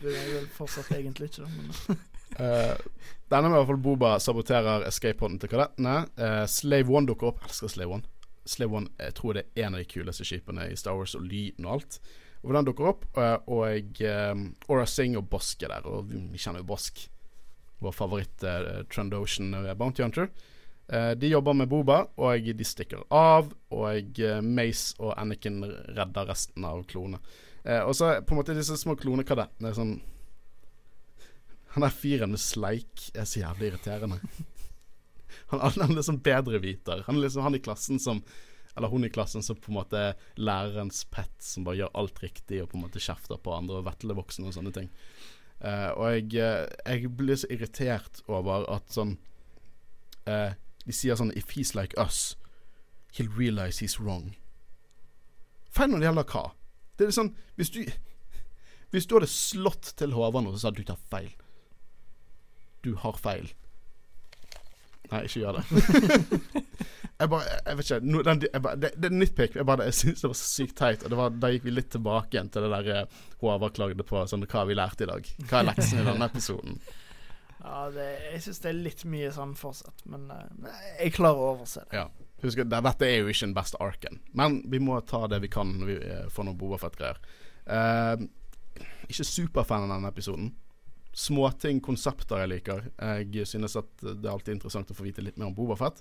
brydde meg vel fortsatt egentlig ikke. Men Uh, denne med i hvert fall Boba saboterer escape-poden til kadettene. Uh, Slave One dukker opp. Jeg elsker Slave One. Slave One jeg tror det er en av de kuleste skipene i Star Wars, og lyden og alt. Og den dukker opp, uh, og um, Aura Singh og Bosk er der. Og vi kjenner jo Bosk, vår favoritt uh, Trandoshan Bounty Hunter. De jobber med Boba, og de stikker av. Og Mace og Anakin redder resten av klonene. og så på en måte disse små klonekadettene sånn han der fyren med sleik er så jævlig irriterende. Han, han er liksom bedreviter. Han er liksom han i klassen som Eller hun i klassen som på en måte er lærerens pet, som bare gjør alt riktig og på en måte kjefter på andre og vetlevoksne og sånne ting. Uh, og jeg, uh, jeg blir så irritert over at sånn uh, De sier sånn If he's like us, he'll realize he's wrong. Feil når det gjelder hva? Det er sånn Hvis du Hvis du hadde slått til Håvard og sa du tar feil du har feil. Nei, ikke gjør det. jeg bare Jeg vet ikke. No, den, jeg bare, det, det er nitpick. Jeg bare Jeg syns det var så sykt teit. Og var, da gikk vi litt tilbake igjen til det der uh, Håvard klagde på sånn Hva har vi lært i dag? Hva er leksen i denne episoden? Ja, det, jeg syns det er litt mye sånn fortsatt, men, men jeg klarer å overse det. Ja. Husk, det, dette er jo ikke den beste arken, men vi må ta det vi kan når vi uh, får noen Bobafett-greier. Uh, ikke superfan av denne episoden småting, konsepter jeg liker. Jeg synes at det er alltid interessant å få vite litt mer om Bobafett.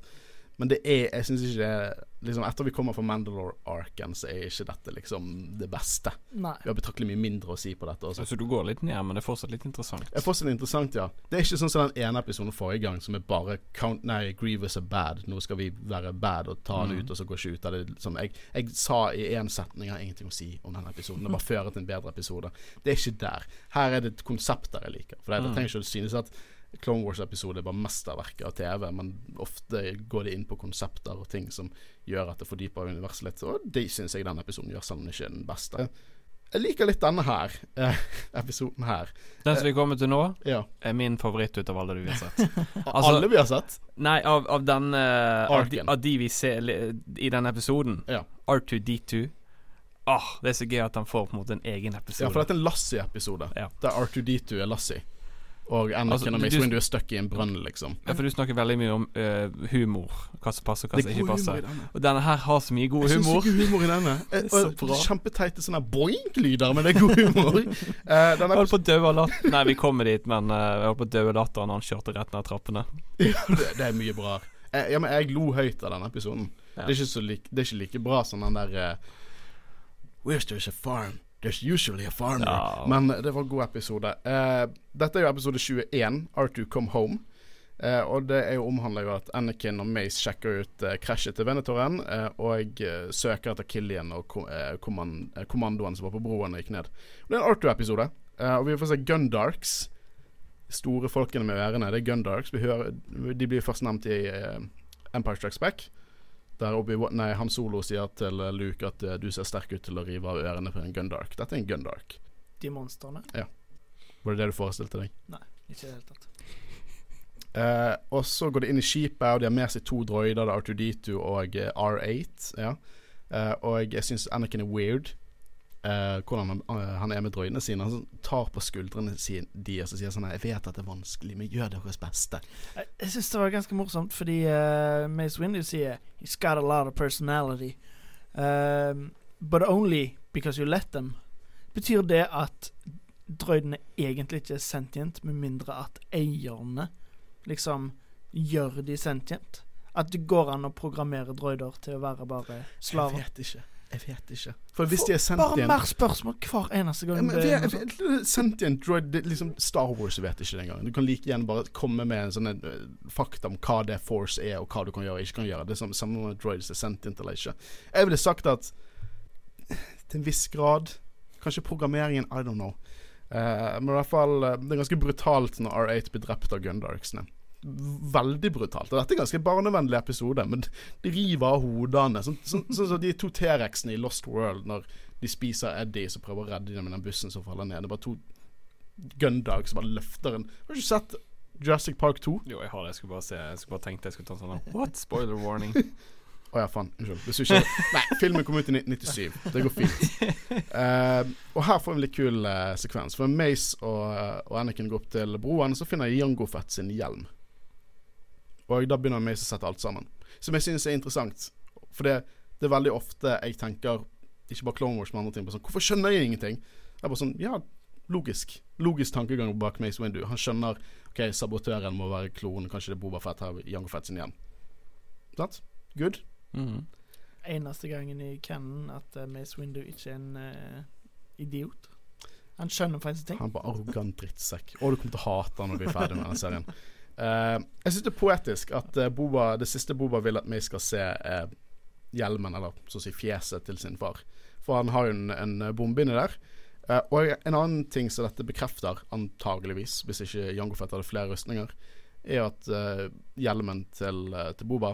Men det er Jeg syns ikke det er liksom, Etter vi kommer fra Mandalore-arken, så er ikke dette liksom det beste. Nei. Vi har betraktelig mye mindre å si på dette. Også. Så du går litt ned, men det er fortsatt litt interessant? Det er fortsatt interessant, ja. Det er ikke sånn som den ene episoden forrige gang, som er bare count, Nei, Grievous er bad. Nå skal vi være bad og ta det mm. ut, og så gå ikke ut av det. Sånn, jeg, jeg, sa i én setning Jeg har ingenting å si om denne episoden. Det bare fører til en bedre episode. Det er ikke der. Her er det et konsept der jeg liker. For det, mm. jeg trenger ikke å synes at Clone Wars-episode er bare mesterverket av TV, men ofte går det inn på konsepter og ting som gjør at det fordyper universet litt. Og det syns jeg denne episoden gjør, selv om den ikke er den beste. Jeg liker litt denne her, eh, episoden her. Den som vi kommer til nå, ja. er min favoritt ut av alle du har sett. altså, alle vi har sett? Nei, av, av den uh, av, de, av, de, vi ser i denne episoden. Ja. R2D2. Åh, oh, Det er så gøy at han får på en måte en egen episode. Ja, for dette er en Lassie-episode. Ja. Der R2D2 er Lassie. Og Anakin altså, og Mace Windu er stuck i en brønn, liksom. Ja, for du snakker veldig mye om uh, humor. Hva som passer, hva som ikke passer. Og denne her har så mye god humor. Jeg syns ikke humor i denne. så bra. Kjempeteite sånne boink-lyder, men det er god humor. uh, jeg holdt på å dø av latter Nei, vi kommer dit, men uh, jeg holdt på å dø av latter når han kjørte rett ned trappene. ja, det, det, er mye bra. Jeg, ja, men jeg lo høyt av denne episoden. Ja. Det, er så like, det er ikke like bra som den der uh, Where's there's a farm? There's usually a farmer. Ja. Men det var en god episode. Uh, dette er jo episode 21, R2 Come Home. Uh, og det er jo omhandler jo at Anakin og Mace sjekker ut uh, krasjet til Venetoren og søker etter Killian og kom, kommand kommandoen som var på broen og gikk ned. Og det er en R2-episode. og vi får se Gundarks. Store folkene med ørene. Det er Gundarks. Hører, de blir først nevnt i Empire Strikes Back. Der nei, Han Solo sier til Luke at uh, du ser sterk ut til å rive av ørene på en Gundark. Dette er en Gundark. De monstrene? Ja. Var det det du forestilte deg? Nei, ikke i det hele tatt. Uh, og så går de inn i skipet, og de har med seg to droider, R2D2 og uh, R8. Ja. og jeg syns Anakin er weird uh, hvordan han, uh, han, er med drøyene sine. Han tar på skuldrene sine de og sier sånn Jeg vet at det er vanskelig, men gjør deres beste. Jeg, jeg syns det var ganske morsomt, fordi uh, Mace Windu sier He's got a lot of personality. Um, but only because you let them. Betyr det at drøydene egentlig ikke er sentient, med mindre at eierne liksom gjør de sentient? At det går an å programmere droider til å være bare slaver? Jeg vet ikke. Jeg vet ikke. For hvis de er sendt Bare mer spørsmål hver eneste gang. Ja, men, sendt igjen droid liksom Star Wars vet ikke det engang. Du kan like gjerne bare komme med en sånn uh, fakta om hva det Force er, og hva du kan gjøre og ikke kan gjøre. Det er samme, samme med droids er sendt inn eller ikke. Jeg ville sagt at til en viss grad Kanskje programmeringen I don't know. Uh, men i hvert fall eh, Det er ganske brutalt når R8 blir drept av Gundarksene. Veldig brutalt. Og dette er en ganske barnevennlig episode, men de river av hodene. Sånn som så, så, så de to T-rexene i Lost World når de spiser Eddie som prøver å redde dem med den bussen som faller ned. Det er bare to gundogs som bare løfter en Har du ikke sett Jurassic Park 2? Jo, jeg har det. Jeg skulle bare se Jeg skulle bare tenkt jeg skulle ta en sånn What? Spoiler warning. Å ja, faen. Unnskyld. Nei, filmen kom ut i 1997. Det går fint. Uh, og her får vi en litt kul uh, sekvens. For Mace og, og Anakin går opp til broen, så finner Jango Fett sin hjelm. Og da begynner Mace å sette alt sammen. Som jeg synes er interessant. For det, det er veldig ofte jeg tenker Ikke bare Clone Wars, men andre ting. Sånn, Hvorfor skjønner jeg ingenting? Det er bare sånn Ja, logisk. Logisk tankegang bak Mace Windu. Han skjønner OK, sabotøren må være klonen. Kanskje det er Boba Fett her, Jango Fett sin igjen. Sant? Good? Mhm. Eneste gangen i canon at uh, Mace Windu ikke er en uh, idiot. Han skjønner faktisk ting. Han er bare arrogant drittsekk. Og du kommer til å hate han når vi er ferdig med den serien. Eh, jeg syns det er poetisk at uh, Boba, det siste Boba vil at vi skal se er hjelmen, eller så å si fjeset til sin far. For han har jo en, en bombe inni der. Uh, og en annen ting som dette bekrefter, antageligvis, hvis ikke Jango Fett hadde flere rustninger, er at eh, hjelmen til, eh, til Boba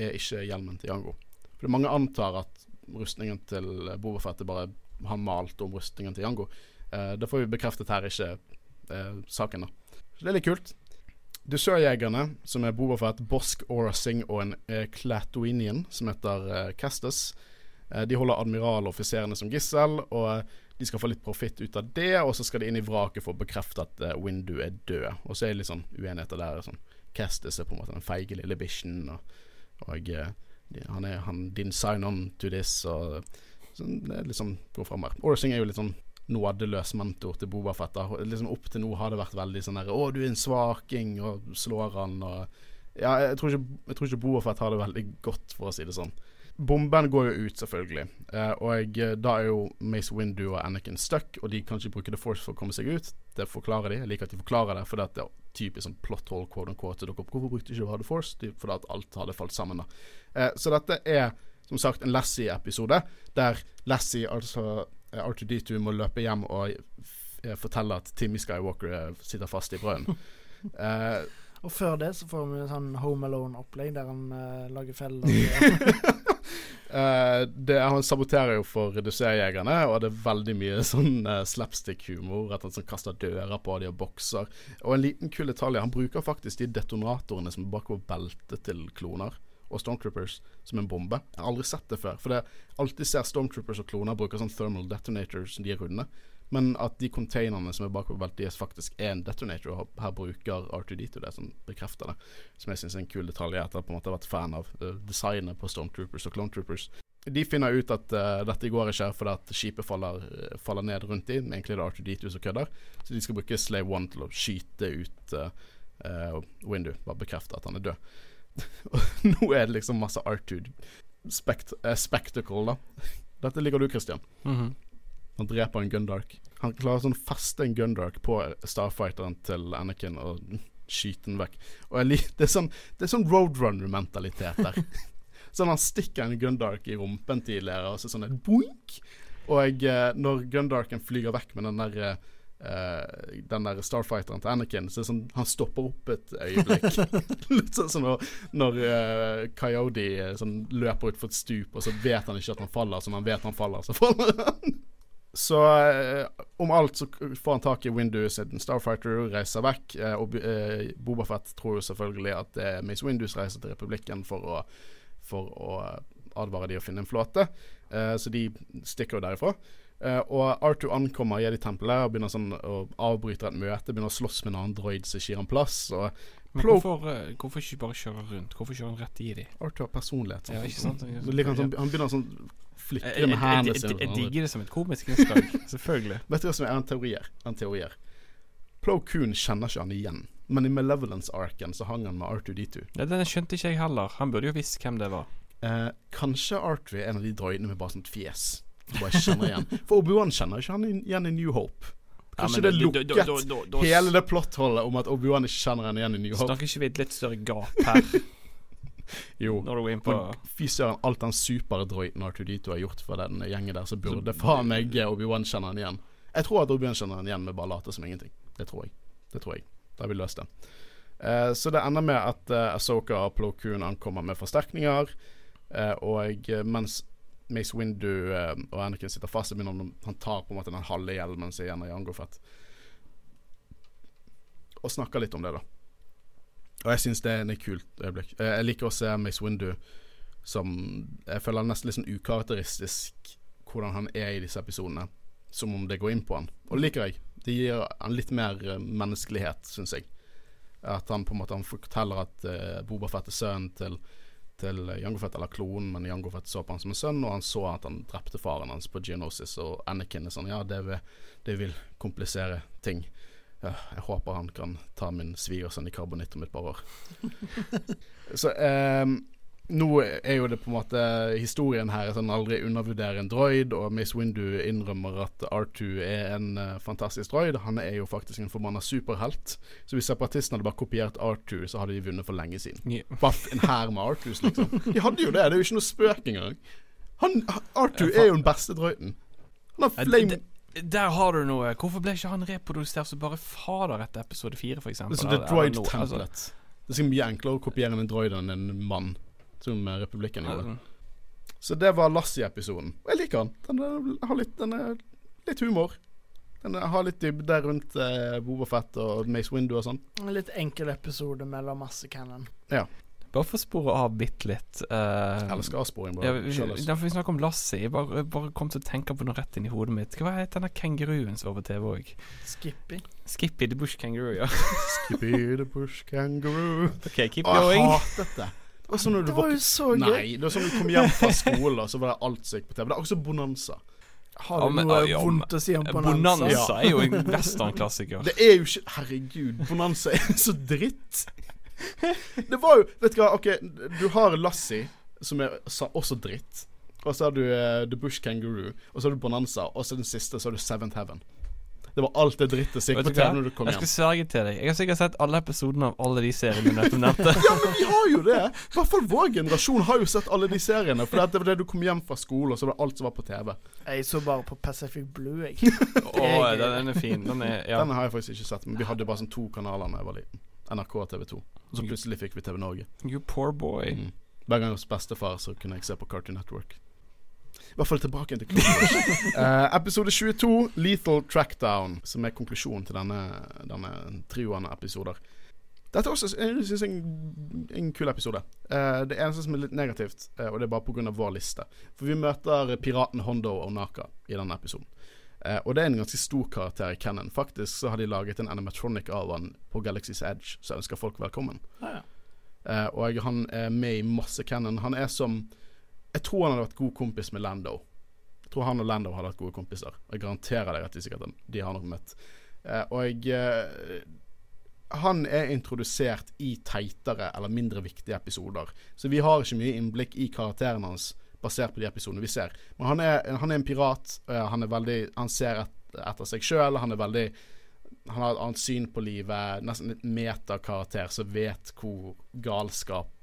er ikke hjelmen til Jango. For mange antar at rustningen til Boba Fett bare han malte om rustningen til Jango. Eh, det får vi bekreftet her, ikke eh, saken, da. Så det er litt kult. Dusørjegerne, som er Boba Fett, Bosk, Orasing og en eh, Klatoinian som heter eh, Castus, eh, de holder admiraloffiserene som gissel, og eh, de skal få litt profitt ut av det, og så skal de inn i vraket for å bekrefte at eh, Windu er død. Og så er det litt sånn uenigheter der. Sånn. Castus er på en måte den feige lille bikkjen, og, og eh, han er han din sign on to this, og sånn, det er liksom går fram her. Orasing er jo litt sånn nådeløs mentor til Boba Fett. da. Liksom Opp til nå har det vært veldig sånn der 'Å, du er en svaking', og slår han og Ja, jeg tror ikke, jeg tror ikke Boba Fett har det veldig godt, for å si det sånn. Bomben går jo ut, selvfølgelig. Eh, og da er jo Mace Windu og Anakin stuck, og de kan ikke bruke The Force for å komme seg ut. Det forklarer de. Jeg liker at de forklarer det, for det er typisk sånn plot hole, quote unquote. dere. Hvorfor brukte ikke The Force? De, fordi at alt hadde falt sammen, da. Eh, så dette er som sagt en Lassie-episode, der Lassie, altså R2D2, må løpe hjem og eh, fortelle at Timmy Skywalker eh, sitter fast i brønnen. uh, Og før det så får vi en sånn Home Alone-opplegg der han uh, lager feller. Eh, det, han saboterer jo for redusérjegerne, og det er veldig mye sånn uh, slapstick-humor. At han sånn kaster dører på de og bokser. Og en liten kul detalj han bruker faktisk de detonatorene som er bakover beltet til kloner og Stormtroopers som en bombe. Jeg har aldri sett det før. For jeg alltid ser Stormtroopers og kloner bruker sånn thermal detonators som de er runde. Men at de containerne som er bakover beltet, de faktisk er en detonator. Og her bruker R2D2 det som bekrefter det. Som jeg syns er en kul detalj etter på en måte ha vært fan av uh, designet på Stormtroopers og Clone Troopers. De finner ut at uh, dette går ikke fordi at skipet faller, uh, faller ned rundt dem. Egentlig er det R2D2 som kødder. Så de skal bruke Slave One til å skyte ut uh, Windu. Bare bekrefte at han er død. Og nå er det liksom masse R2 spekt spectacle, da. Dette liker du, Christian. Mhm. Han dreper en Gundark. Han klarer sånn feste en Gundark på Starfighteren til Anakin og skyte den vekk. Og det er sånn, det er sånn roadrunner-mentalitet der. sånn Han stikker en Gundark i rumpen tidligere, og så sånn et boink. Og jeg, når Gundarken flyger vekk med den der eh, Den der Starfighteren til Anakin, så sånn han stopper opp et øyeblikk. Litt sånn som når, når uh, Coyote eh, sånn, løper utfor et stup, og så vet han ikke at han faller, så når han vet han faller, så faller han. Så uh, om alt så får han tak i Windows, sin Starfighter, reiser vekk. Og uh, Boba Fett tror jo selvfølgelig at det er Mace Windus reiser til Republikken for å, for å advare de å finne en flåte. Så de stikker jo derifra. Eh, og R2 ankommer Jedi-tempelet og begynner sånn å avbryte et møte. Begynner å slåss med en annen droid som ikke gir han plass. Og Men hvorfor, uh, hvorfor ikke bare kjøre rundt? Hvorfor kjøre han rett i de? R2 har personlighet. Ja, ikke sant? Så liker han, sånn, han begynner sånn flikre med jeg, hendene sine. jeg sånn. digger det som et komisk innslag. Selvfølgelig. Vet du hva som er en teorier? En teorier. Plo Koon kjenner ikke han igjen, men i Malevolence-arken så hang han med R2D2. Ja, den skjønte ikke jeg heller. Han burde jo visst hvem det var. Uh, kanskje R2 er en av de droidene med bare sånt fjes. Du bare kjenner igjen. For Obi-Wan kjenner ikke han igjen i New Hope. Kanskje ja, det lukket da- da- da- da- hele det plottholdet om at Obi-Wan ikke kjenner han igjen i New Hope. Snakker ikke vi et litt større gap her, Jo. når du går inn på Fy søren, alt den superdroiten R2D2 har gjort for den gjengen der, så burde faen meg Obi-Wan kjenne han igjen. Jeg tror at Obi-Wan kjenner han igjen med bare late som ingenting. Det tror jeg. Det tror jeg. Da har vi løst det. Eh, så det ender med at uh, Asoka og Plo Koon ankommer med forsterkninger, eh, og eh, mens Mace Windu eh, og Anakin sitter fast, men han, tar på en måte den halve hjelmen sin igjen av Jango Fett. Og snakker litt om det, da. Og jeg syns det er et kult øyeblikk. Eh, jeg liker å se Mace Windu som Jeg føler nesten litt sånn ukarakteristisk hvordan han er i disse episodene. Som om det går inn på han. Og det liker jeg. Det gir han litt mer eh, menneskelighet, syns jeg. At han på en måte forteller at uh, Boba Fett er sønnen til, til Jango Fett, eller klonen, men Jango Fett så på han som en sønn, og han så at han drepte faren hans på Geonosis, og Anakin er sånn Ja, det vil, det vil komplisere ting. Ja, jeg håper han kan ta min svigersønn i karbonitt om et par år. Så eh, nå er jo det på en måte historien her at han aldri undervurderer en droid, og Mace Windu innrømmer at R2 er en uh, fantastisk droid. Han er jo faktisk en forbanna superhelt. Så hvis separatistene hadde bare kopiert R2, så hadde de vunnet for lenge siden. Yeah. Baff en hær med R2s, liksom. De hadde jo det. Det er jo ikke noe spøk engang. Han, R2 er jo den beste droiden. Han har flame Der har du noe. Hvorfor ble ikke han reprodusert så bare fader etter episode fire, eksempel? Det er som The Droid Template. altså. Det er så mye enklere å kopiere en droid enn en mann, som eh, republikken gjorde. Så det var Lassie-episoden. Og jeg liker den. Den, er- har litt, den er litt humor. Den er- har litt dybde rundt eh, Boba Fett og Mace Windu og sånn. En litt enkel episode mellom masse cannon. bare for å spore av bitte litt. uh, elsker avsporing. ja, Bare. vi, derfor vi snakker om Lassie, jeg bare, bare kom til å tenke på noe rett inn i hodet mitt. Hva het denne kenguruen som var på TV òg? Skippy. Skippy the Bush Kangaroo, ja. Skippy the bush kangaroo. OK, keep going. jeg hatet det. Det var når du Det var jo så gøy. Nei, det var sånn du kom hjem fra skolen, så var det alt som gikk på TV. Det er også Bonanza. Har Ja, du men- noe ja, vondt å si om Bonanza Bonanza? er jo en westernklassiker. Det er jo ikke Herregud, Bonanza er så dritt. Det var jo Vet du hva, OK, du har Lassie, som er også dritt. Og så har du uh, The Bush Kangaroo, og så har du Bonanza, og så den siste, så har du Seventh Heaven. Det var alt det drittet som gikk på? TV når du kom Jeg skal sverge til deg. Jeg har sikkert sett alle episodene av alle de seriene du nettopp nevnte. Ja, men vi har jo det! I hvert fall vår generasjon har jo sett alle de seriene. For det var det du kom hjem fra skole, og så var det alt som var på TV. Jeg så bare på Pacific Blue, jeg. Å, den, den er fin. Den er ja. Den har jeg faktisk ikke sett, men vi hadde bare sånn to kanaler da jeg var liten. NRK og TV 2. Og så plutselig fikk vi TV Norge. You poor boy. Mm. Hver gang hos bestefar så kunne jeg se på Cartoon Network. I hvert fall tilbake til Wars. Eh, episode 22, Lethal Trackdown, som er konklusjonen til denne, denne trioen av episoder. Dette er også jeg synes, en, en kul episode. Uh, det eneste som er litt negativt, uh, og det er bare pga. vår liste For vi møter piraten Hondo og Naka i denne episoden. Uh, og det er en ganske stor karakter i Cannon. Faktisk så har de laget en animatronic av han på Galaxy's Edge, så ønsker folk velkommen. Ah, ja. uh, og han er med i masse canon. Han er som Jeg tror han hadde vært god kompis med Lando. Jeg tror han og Lando hadde vært gode kompiser. Jeg garanterer deg at de sikkert de har nok møtt. Eh, og eh, han er introdusert i teitere eller mindre viktige episoder. Så vi har ikke mye innblikk i karakteren hans basert på de episodene vi ser. Men han er, han er en pirat. han er veldig Han ser et, etter seg sjøl. Han er veldig han har et annet syn på livet. Nesten litt metakarakter som vet hvor galskap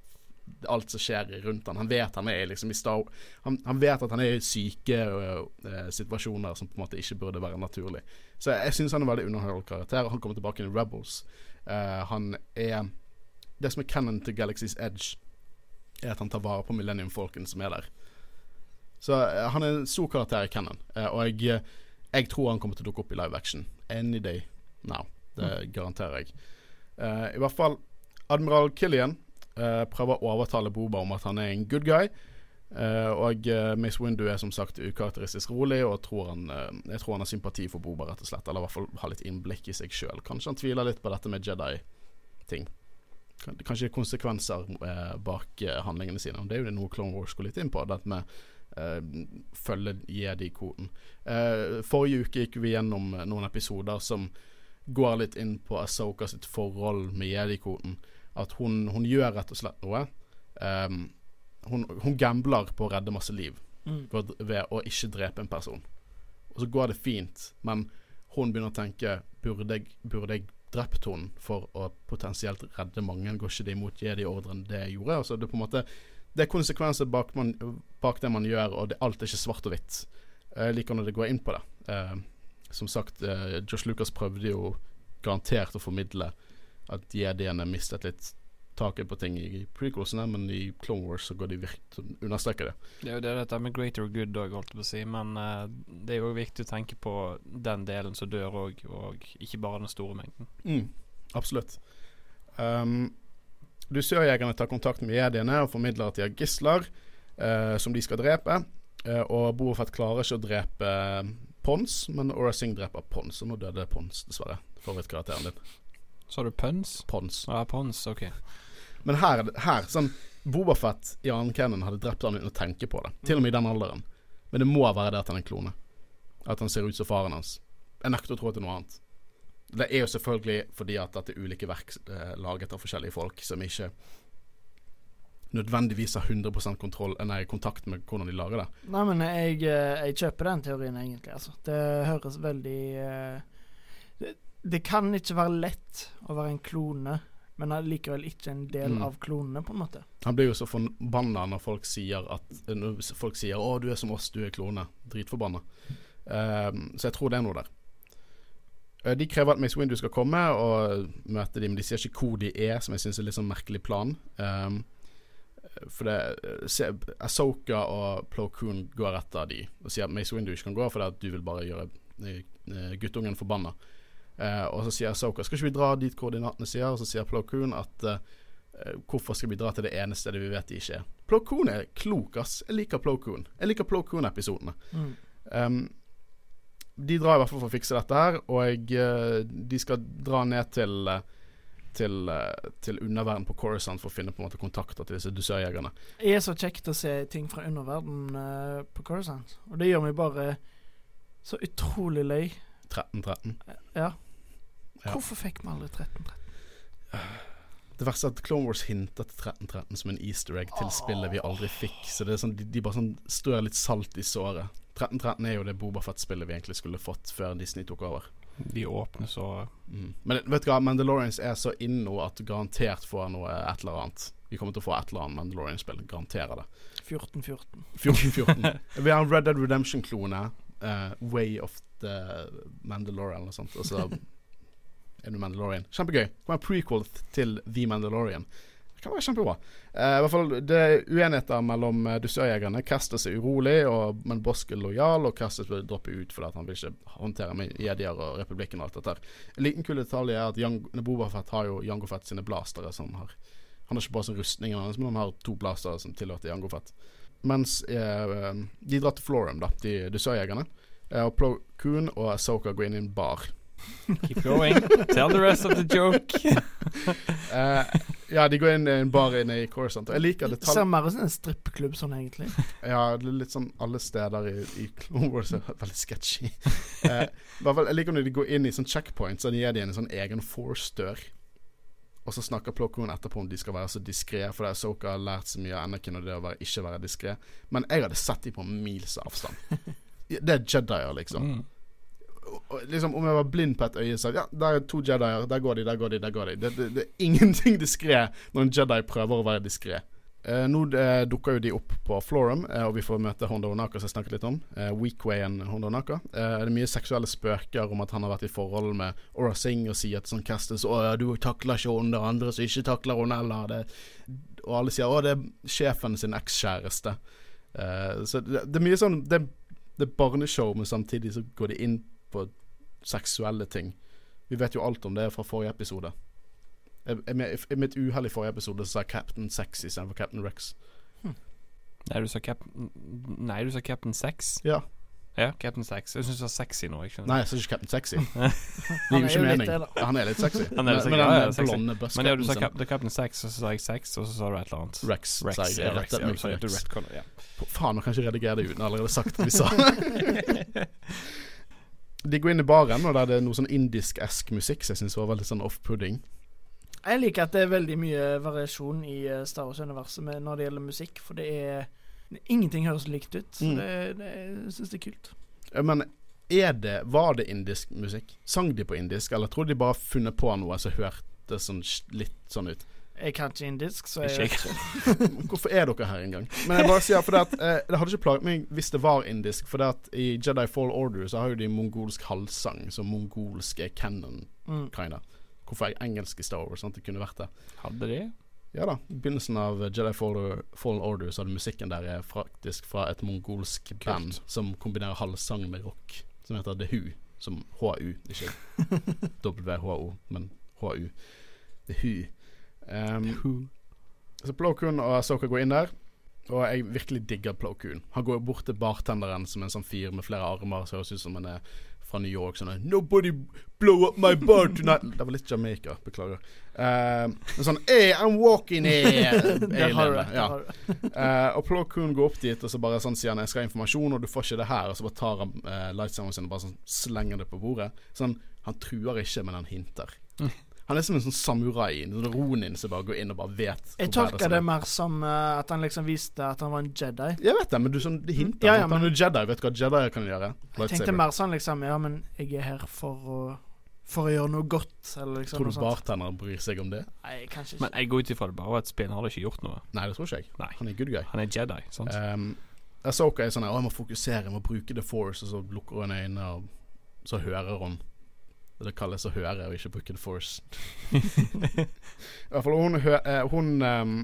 Alt som skjer rundt han Han vet han er liksom i Star Han, han vet at han er i syke uh, situasjoner som på en måte ikke burde være naturlig. Så jeg, jeg syns han er en veldig underholdende karakter. Han kommer tilbake i Rebels. Uh, han er Det som er canon til Galaxy's Edge, er at han tar vare på Millennium-folken som er der. Så uh, han er en stor karakter i canon, og jeg, jeg tror han kommer til å dukke opp i live action any day now. Det garanterer jeg. I hvert fall Admiral Killian prøver å overtale Boba om at han er en good guy. Eh, og Miss Mace Windu er som sagt ukarakteristisk rolig, og tror han, eh, jeg tror han har sympati for Boba, rett og slett. Eller i hvert fall har litt innblikk i seg sjøl. Kanskje han tviler litt på dette med Jedi-ting. Kan- Kanskje konsekvenser eh, bak eh, handlingene sine. Og Det er jo det noe Clone Wars går litt inn på. Dette med eh, følge jedi-koden. Eh, forrige uke gikk vi gjennom eh, noen episoder som går litt inn på Asoka sitt forhold med jedi-koden. At hun, hun gjør rett og slett noe. Um, hun, hun gambler på å redde masse liv Mm. ved, ved å ikke drepe en person. Og så går det fint, men hun begynner å tenke Burde jeg, burde jeg drept henne for å potensielt redde mange? Går ikke det imot jedi-ordren det jeg gjorde? Altså det er på en måte Det er konsekvenser bak, man, bak det man gjør, og det, alt er ikke svart og hvitt. Jeg liker når det går inn på det. Uh, som sagt, uh, Josh Lucas prøvde jo garantert å formidle at jediene mistet litt taket på ting i prequelsene, men i Clone Wars så går de virkelig understreker det. Det er jo det dette med greater good òg, holdt jeg på å si. Men uh, det er jo viktig å tenke på den delen som dør òg, og ikke bare den store mengden. Mm, absolutt. Um, Dusørjegerne tar kontakt med jediene og formidler at de har gisler uh, som de skal drepe. uh, og Boafett klarer ikke å drepe Pons, men Aura Singh dreper Pons. Og nå døde Pons, dessverre. Favorittkarakteren din. Har du Pøns? Pons. Ja, Pons, ok. Men her, her sånn Bobafett i annen Cannon hadde drept han uten å tenke på det. Til og med i den alderen. Men det må være det at han er en klone. At han ser ut som faren hans. Jeg nekter å tro at det er noe annet. Det er jo selvfølgelig fordi at dette er ulike verk eh, laget av forskjellige folk som ikke nødvendigvis har 100% kontroll Nei, kontakt med hvordan de lager det. Nei, men jeg, eh, jeg kjøper den teorien, egentlig. Altså. Det høres veldig eh, det, det kan ikke være lett å være en klone, men likevel ikke en del Mm. av klonene, på en måte. Han blir jo så forbanna når folk sier at Når folk sier 'Å, du er som oss, du er klone'. Dritforbanna. Um, så jeg tror det er noe der. Eh, De krever at Mace Windu skal komme og møte dem, men de sier ikke hvor de er, som jeg syns er litt sånn merkelig plan. Um, for det se, Ahsoka og Plo Koon går etter de og sier at Mace Windu ikke kan gå fordi at du vil bare gjøre eh, eh, guttungen forbanna. Eh, og så sier Soka skal ikke vi dra dit koordinatene sier, og så sier Plo Koon at eh, hvorfor skal vi dra til det ene stedet vi vet de ikke er. Plo Koon er klok, ass. Jeg liker Plo Koon. Jeg liker Plo Koon-episodene. Mm. Um, de drar i hvert fall for å fikse dette her, og eh, de skal dra ned til til, uh, til underverden på Coruscant for å finne på en måte kontakter til disse dusørjegerne. Det er så kjekt å se ting fra underverden på Coruscant. Og det gjør meg bare så utrolig løy. 1313. Ja. Ja. Hvorfor fikk vi aldri 1313? Det verste er at Clone Wars hinter til 1313 som en easter egg til spillet vi aldri fikk. Så det er sånn, de, de bare sånn strør litt salt i såret. 1313 er jo det Bobafett-spillet vi egentlig skulle fått før Disney tok over. De åpner så Mm. Men vet du hva, Mandalorians er så inn nå at du garantert får noe et eller annet. Vi kommer til å få et eller annet Mandalorian-spill. Garanterer det. 1414. 1414. Vi har en Red Dead Redemption-klone. Uh, Way of the Mandalorian eller noe sånt. Og du Mandalorian. Kjempegøy. Det kommer en prequel til The Mandalorian. Det kan være kjempebra. Eh, i hvert fall Det er uenigheter mellom uh, dusørjegerne. Castus er urolig, og, men Bosk er lojal, og Castus vil droppe ut fordi han vil ikke håndtere med jedier og republikken og alt dette. En liten kul detalj er at Boba har jo Jango Fett sine blastere som har. Han har ikke bare sånn rustningen hans, men han har to blastere som tilhørte Jango Fett. Mens eh, de drar til Florum, da, de dusørjegerne. Eh, og Plo Koon og Soka går inn i en bar. Keep going. Tell the rest of the joke. uh, ja, de går inn i en bar inne i Coruscant. Jeg liker Det ser mer ut som en strippeklubb sånn, egentlig. Ja, det er litt sånn alle steder i, i Clone Wars er veldig sketchy. Uh, hvert fall, jeg liker når de går inn i sånn checkpoint, så gir de en sånn egen force-dør. Og så snakker Plokkoen etterpå om de skal være så diskré, for det er Soka har lært så mye av Anakin og det å være, ikke være diskré. Men jeg hadde sett dem på mils avstand. Det er Jedier, liksom. Mm. Liksom Om jeg var blind på et øye, så Ja, der er to Jedier. Der går de, der går de, der går de. Det, det, det er ingenting diskré når en Jedi prøver å være diskré. Eh, nå eh, dukker jo de opp på Florum, eh, og vi får møte Honda Onaka, som jeg snakket litt om. Eh, Weekwayen Honda Onaka. Eh, det er mye seksuelle spøker om at han har vært i forhold med Aura Singh og sier til sånn Castus Å ja, du takler ikke under er andre som ikke takler hun heller. Det, og alle sier å, det er sjefen sin ekskjæreste. Eh, så det, det er mye sånn Det, det er barneshow, men samtidig så går de inn på seksuelle ting. Vi vet jo alt om det fra forrige episode. I mitt uhell i forrige episode så sa jeg Captain Sex istedenfor Captain Rex. Nei, du sa Captain Nei, du sa Captain Sex? Ja. Ja, Captain Sex. Jeg syns du sa sexy nå. Jeg. Nei, jeg syns ikke Captain Sexy. Det Han gir jo ikke mening. Han er litt sexy. Han er litt sexy, Men ja, den ja, sexy. Men ja, du sa Cap Captain Sex, og så sa jeg sex, og så sa du et eller annet. Rex, Rex, Rex, ja, Rex, ja, Rex. ja. Faen, nå kan jeg ikke redigere det ut. Jeg har allerede sagt det vi sa. De går inn i baren, og der det er noe sånn indisk-esk musikk som jeg syns var veldig sånn off-pudding. Jeg liker at det er veldig mye variasjon i eh, Star Wars-universet når det gjelder musikk, for det er Ingenting høres likt ut. Så Mm. det, det, jeg syns det er kult. Men er det, var det indisk musikk? Sang de på indisk, eller tror de bare funnet på noe som hørtes sånn litt sånn ut? Jeg kan ikke indisk, så jeg jeg. Hvorfor er dere her engang? Men jeg bare sier for det at eh, Det hadde ikke plaget meg hvis det var indisk, for det at i Jedi Fall Order så har jo de mongolsk halssang, så mongolsk er canon, mm. kinda. Hvorfor er jeg engelsk i Star Wars? Sant? Det kunne vært det. Hadde de? Ja da. I begynnelsen av Jedi Fall, Fall Order så hadde musikken der er faktisk fra et mongolsk band som kombinerer halssang med rock, som heter The Who. Som HU, ikke WHO, men HU. The Who. Um, så Plo Koon og Soka går inn der, og jeg virkelig digger Plo Koon. Han går bort til bartenderen som en sånn fyr med flere armer, så høres ut som han er fra New York. Sånn 'Nobody blow up my bar tonight'. Det var litt Jamaica, beklager. Uh, sånn 'Hey, I'm walking here'. det har du. Ja. Eh, og Plo Koon går opp dit og så bare sånn sier han 'Jeg skal ha informasjon, og du får ikke det her'. Og så bare tar han uh, lightsaberen sin og bare sånn slenger det på bordet. Sånn, Han truer ikke, men han hinter. Han er som en sånn samurai. En sånn ronin som bare går inn og bare vet Jeg tolker det er. mer som uh, at han liksom viste at han var en Jedi. Jeg vet det, men du sånn, det hinter. Ja, ja, men- Når er Jedi, vet du hva Jedi kan gjøre? Jeg tenkte mer sånn liksom Ja, men jeg er her for å For å gjøre noe godt, eller liksom Tror du sånt. bartenderen bryr seg om det? Nei, kanskje ikke. Men jeg går ut ifra det bare var et spill. Han hadde ikke gjort noe. Nei, det tror ikke jeg. Nei. Han er good guy. Han er Jedi, sant? Um, Ahsoka er sånn her, «Å, jeg må fokusere, jeg må bruke The Force, og så lukker hun øynene, og så hører hun. Det kalles å høre, og ikke bruke The Force. I hvert fall hun, eh, hun um,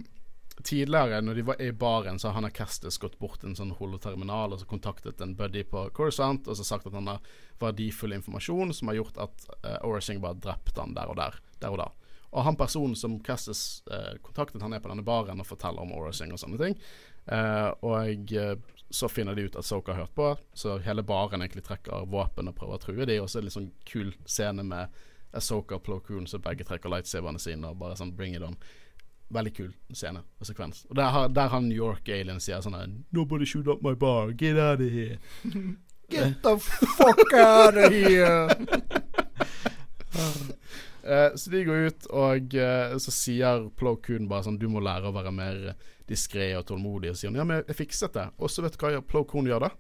Tidligere, når de var i baren, så har han Kerstes gått bort til en sånn holoterminal og så kontaktet en buddy på Coruscant og så sagt at han har verdifull informasjon som har gjort at uh, Orasing bare drepte han der og der. Der og da. Og han personen som Kestis uh, kontaktet, han er på denne baren og forteller om Orasing og sånne ting. Uh, og eh, så finner de ut at Soka har hørt på, så hele baren egentlig trekker våpen og prøver å true de. Og så er det litt sånn kul scene med Asoka og Plo Koon, så begge trekker lightsaberne sine og bare sånn bring it on. Veldig kul scene og sekvens. Og der har, der har New York Alien sier sånn her Nobody shoot up my bar, get out of here. Get the fuck out of here! Eh, så de går ut, og eh, så sier Plo Koon bare sånn Du må lære å være mer diskré og tålmodig. Og sier han ja, men jeg fikset det. Og så vet du hva Plo Koon gjør da?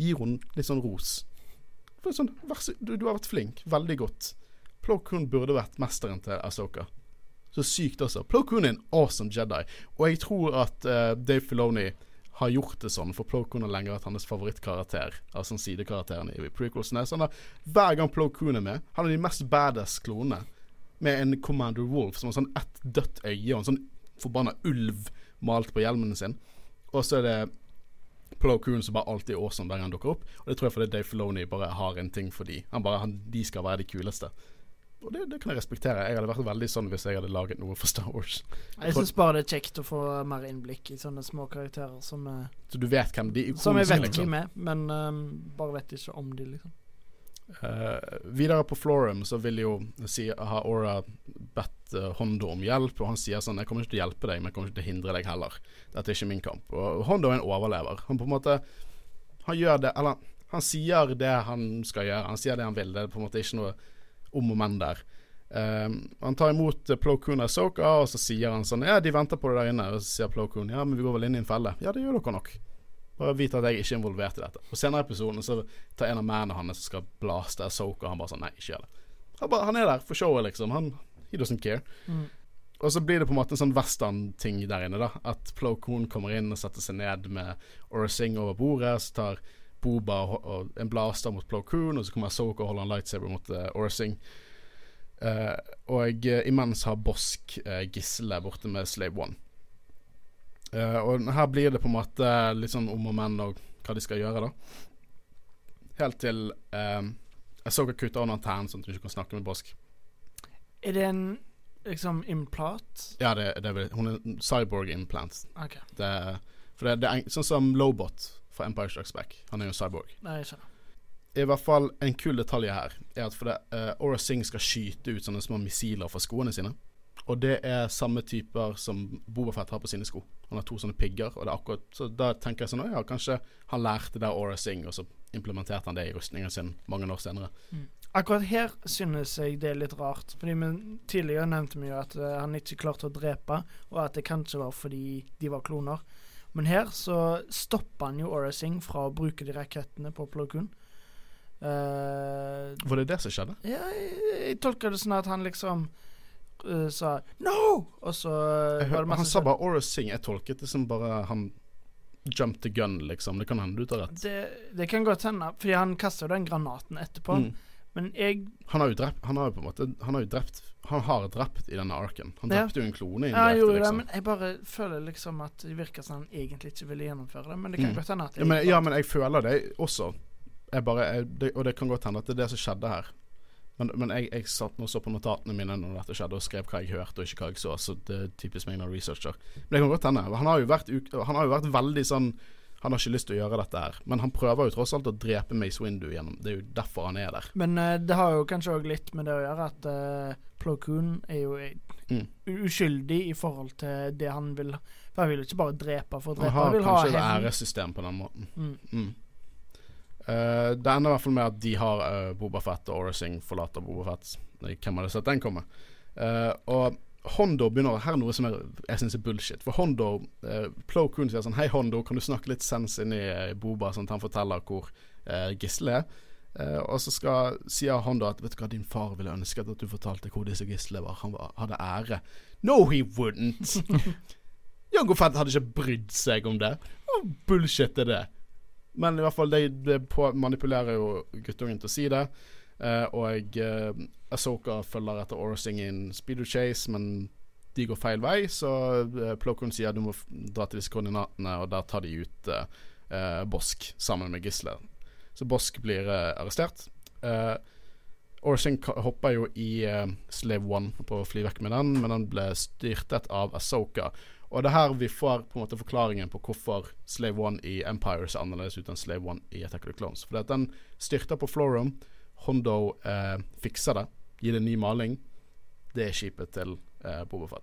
Gir hun litt sånn ros. Sånn, så, du, du har vært flink. Veldig godt. Plo Koon burde vært mesteren til Asoka. Så sykt også. Plo Koon er en awesome Jedi. Og jeg tror at eh, Dave Filoni har gjort det sånn, for Plo Koon har lenge vært hans favorittkarakter. Altså sidekarakteren i prequelsene. Sånn har, hver gang Plo Koon er med, han er de mest badass klonene. Med en Commander Wolf som har sånn ett dødt øye og en sånn forbanna ulv malt på hjelmen sin. Og så er det Plo Koon som bare alltid er awesome hver gang han dukker opp. Og det tror jeg fordi Dave Filoni bare har en ting for de. Han bare, han, De skal være de kuleste. Og det, det kan jeg respektere. Jeg hadde vært veldig sånn hvis jeg hadde laget noe for Star Wars. Jeg syns bare det er kjekt å få mer innblikk i sånne små karakterer som, eh, Så du vet hvem de som jeg vet liksom. hvem er, men um, bare vet ikke om de, liksom. Uh, videre på Florum så vil jo si, har Aura bedt uh, Hondo om hjelp, og han sier sånn 'Jeg kommer ikke til å hjelpe deg, men jeg kommer ikke til å hindre deg heller'. Dette er ikke min kamp. Og Hondo er en overlever. Han på en måte Han gjør det Eller han sier det han skal gjøre. Han sier det han vil. Det er på en måte ikke noe om og men der. Eh, han tar imot uh, Plo Koon og Soka, og så sier han sånn 'Ja, de venter på det der inne'. Og så sier Plo Koon 'Ja, men vi går vel inn i en felle'. Ja, det gjør dere nok. Bare vite at jeg ikke er involvert i dette. Og senere i episoden så tar en av mennene hans som skal blaste Asoka, og han bare sånn Nei, ikke gjør det. Han, bare, han er der for showet, liksom. Han He doesn't care. Mm. Og så blir det på en måte en sånn western-ting der inne, da. At Plo Koon kommer inn og setter seg ned med Orasing over bordet. Så tar Boba og, en blaster mot Plo Koon, og så kommer Asoka og holder en lightsaber mot uh, Orsing. Uh, og uh, imens har Bosk uh, gisselet borte med Slave One. Eh, og her blir det på en måte litt sånn om og men og hva de skal gjøre, da. Helt til uh, Asoka kutter av en antenne, sånn at hun ikke kan snakke med Bosk. Er det en liksom implant? Ja, det, det er vel Hun er cyborg implant. Okay. Det, for det, det er sånn som Lobot fra Empire Strikes Back. Han er jo cyborg. Nei, jeg skjønner. I hvert fall en kul detalj her er at fordi uh, Aura Singh skal skyte ut sånne små missiler fra skoene sine. Og det er samme typer som Bobafett har på sine sko. Han har to sånne pigger, og det er akkurat Så da tenker jeg sånn Å ja, kanskje han lærte det av Aura Singh, og så implementerte han det i rustningen sin mange år senere. Akkurat her synes jeg det er litt rart. Fordi vi Tidligere nevnte vi jo at uh, han ikke klarte å drepe, og at det kanskje var fordi de var kloner. Men her så stopper han jo Orasing fra å bruke de rakettene på Plokun. Koon. Eh, Var det det som skjedde? ja, jeg, jeg tolker det sånn at han liksom uh, sa 'no', og så eh, Jeg var det masse han sa bare 'Aura Sing'. Jeg tolket det som bare han jumped the gun, liksom. Det kan hende du tar rett. det, det kan godt hende, fordi han kaster jo den granaten etterpå. Mm. Men jeg Han har jo drept Han har jo på en måte Han har jo drept Han har drept i denne arken. Han Ja. drepte jo en klone Ja, jeg gjorde det, liksom. men jeg bare føler liksom at det virker som han egentlig ikke ville gjennomføre det. Men det kan Mm. godt hende at Ja men, ja, men jeg føler det også. Jeg bare, jeg, det, og det kan godt hende at det er det som skjedde her. Men, men jeg, jeg satt nå så på notatene mine når dette skjedde, og skrev hva jeg hørte og ikke hva jeg så. Så det er typisk meg når researcher. Men det kan godt hende. Han har jo vært, han har jo vært veldig sånn Han har ikke lyst til å gjøre dette her. Men han prøver jo tross alt å drepe Mace Windu gjennom Det er jo derfor han er der. Men uh, det har jo kanskje òg litt med det å gjøre at uh, Plo Koon er jo Mm. uskyldig i forhold til det han vil For han vil jo ikke bare drepe for å drepe, har han vil ha kanskje et æressystem på den måten. Mm. Mm. Uh, det ender i hvert fall med at de har uh, Boba Fett og Aura Singh forlater Boba Fett. Hvem hadde sett den komme? Uh, og Hondo begynner Her er noe som er, jeg syns er bullshit. For Hondo eh, Plo Koon sier sånn Hei, Hondo, kan du snakke litt sens inn i uh, Boba, sånn at han forteller hvor eh, gisselet er? Eh, og så skal, sier Hondo at Vet du hva, din far ville ønsket at du fortalte hvor disse gislene var. Han var, hadde ære. No, he wouldn't! Jango Fett hadde ikke brydd seg om det. Hva bullshit er det? Men i hvert fall, det, det manipulerer jo guttungen til å si det. Eh, og uh, Asoka følger etter Orsing i en speedo chase, men de går feil vei. Så uh, Plokon sier du må dra til disse koordinatene, og der tar de ut uh, eh, Bosk sammen med gisler. Så Bosk blir eh, arrestert. Uh, Orsing hopper jo i eh, Slave One på å fly vekk med den, men den ble styrtet av Asoka. Og det er her vi får på en måte forklaringen på hvorfor Slave One i Empire ser annerledes ut enn Slave One i Attack of the Clones. For den styrter på Florum. Hondo eh, fikser det, gir det en ny maling. Det er skipet til eh, Boba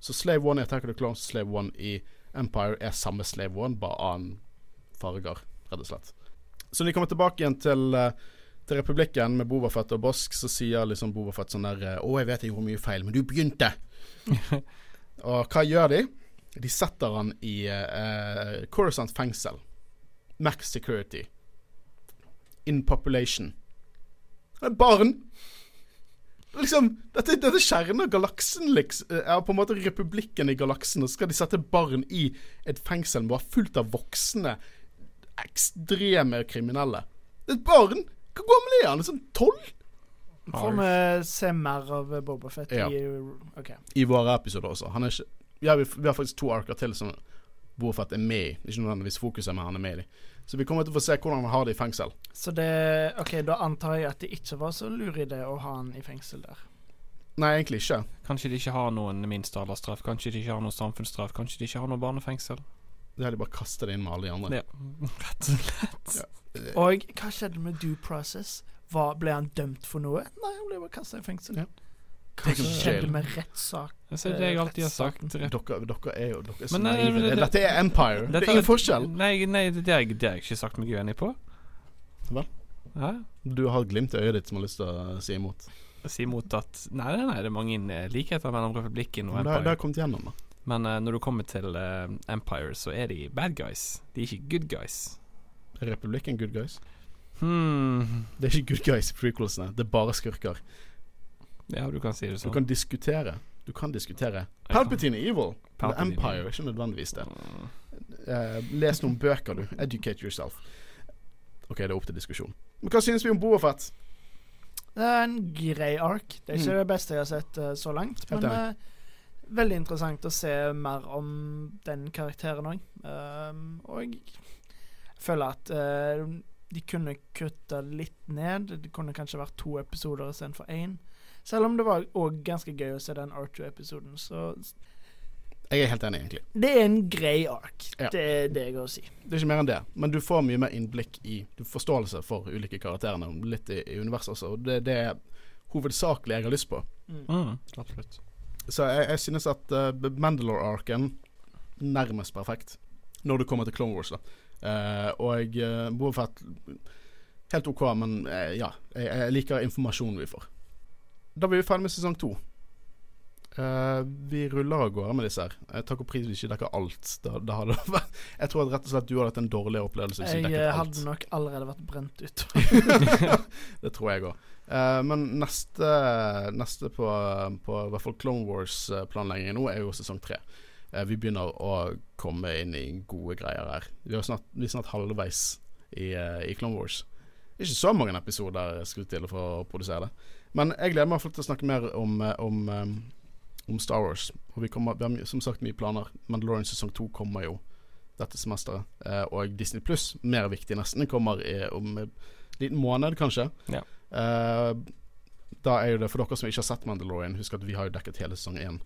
Så Slave One i Attack of the Clones, Slave One i Empire er samme Slave One, bare annen farger, rett og slett. Så når de kommer tilbake igjen til, eh, til Republikken med Bobafett og Bosk, så sier liksom Bobafett sånn der Å, jeg vet jeg gjorde mye feil, men du begynte. og hva gjør de? De setter han i uh, Coruscant fengsel. Max security. In population. Det er barn! Liksom, dette, dette av galaksen, liksom. Ja, på en måte republikken i galaksen. Og så skal de sette barn i et fengsel bare fullt av voksne, ekstreme kriminelle. Er et barn! Hvor gammel er han? Sånn tolv? Får vi se mer av Boba Fett Ja. i okay. I våre episoder også. Han er ikke ja, vi, vi har faktisk to arker til som Boba Fett er med i. Ikke nødvendigvis fokuset, men han er med i de. Så vi kommer til å få se hvordan han har det i fengsel. Så det OK, da antar jeg at det ikke var så lur idé å ha han i fengsel der. Nei, egentlig ikke. Kanskje de ikke har noen minstealdersstraff, kanskje de ikke har noen samfunnsstraff, kanskje de ikke har noe barnefengsel. Det har de bare kastet det inn med alle de andre. Ja, rett og slett. Ja. Og hva skjedde med due process? Hva, ble han dømt for noe? Nei, han ble bare kasta i fengsel. Ja. Hva skjedde med rettssak? Det er det jeg alltid har sagt. Dere, dere er jo dere er så Men nei, naive. men det- Dette er Empire. det er ingen forskjell. Nei, nei det, har jeg- det ikke sagt meg uenig på. Vel? Ja. Du har glimt i øyet ditt som har lyst til å si imot. Si imot at Nei, nei, nei, det er mange likheter mellom republikken og Empire. det, har- det kommet gjennom, da. Men uh, når du kommer til uh, Empire, så er de bad guys. De er ikke good guys. Er Republikken good guys? Hmm. Det er ikke good guys i prequelsene. Det er bare skurker. Ja, du kan si det sånn. Du kan diskutere. Du kan diskutere. Palpatine er evil. Palpatine Empire er ikke nødvendigvis det. Eh, les noen bøker, du. Educate yourself. OK, det er opp til diskusjon. Men hva synes vi om Boafett? Det er en grei ark. Det er ikke Mm. det beste jeg har sett uh, så langt, men uh, veldig interessant å se mer om den karakteren òg. og jeg føler at eh, de kunne kutta litt ned. Det kunne kanskje vært to episoder istedenfor én. Selv om det var òg ganske gøy å se den R2-episoden. Så Jeg er helt enig, egentlig. det er en grei ark. Ja. Det er det jeg har å si. Det er ikke mer enn det. Men du får mye mer innblikk i Du forståelse for ulike karakterene, litt i, i universet også. Og det, det er hovedsakelig jeg har lyst på. Mm, absolutt. Så jeg, jeg synes at uh, Mandalore-arken nærmest perfekt når det kommer til Clone Wars. da uh, Og uh, Boba Fett helt OK, men uh, ja. Jeg, jeg liker informasjonen vi får. Da blir vi ferdig med sesong to. Uh, vi ruller av gårde med disse her. Uh, takk og pris vi ikke dekker alt. Da, da hadde det vært, jeg tror at rett og slett du hadde hatt en dårlig opplevelse hvis du dekket alt. Jeg hadde nok allerede vært brent ut. det tror jeg òg. men neste, neste på, på i hvert fall Clone Wars-planleggingen nå er jo sesong tre. Eh, vi begynner å komme inn i gode greier her. Vi snart, vi er snart halvveis i, eh, i Clone Wars. Ikke så mange episoder skutt til for å produsere det. Men jeg gleder meg til å snakke mer om, eh, om, eh, om Star Wars. Og vi, kommer, vi har som sagt mye planer. Mandalorian sesong to kommer jo dette semesteret. Eh, og Disney Pluss, mer viktig nesten, kommer i, om en liten måned, kanskje. Ja. Da er jo det for dere som ikke har sett Mandalorian, husk at vi har jo dekket hele sesong én.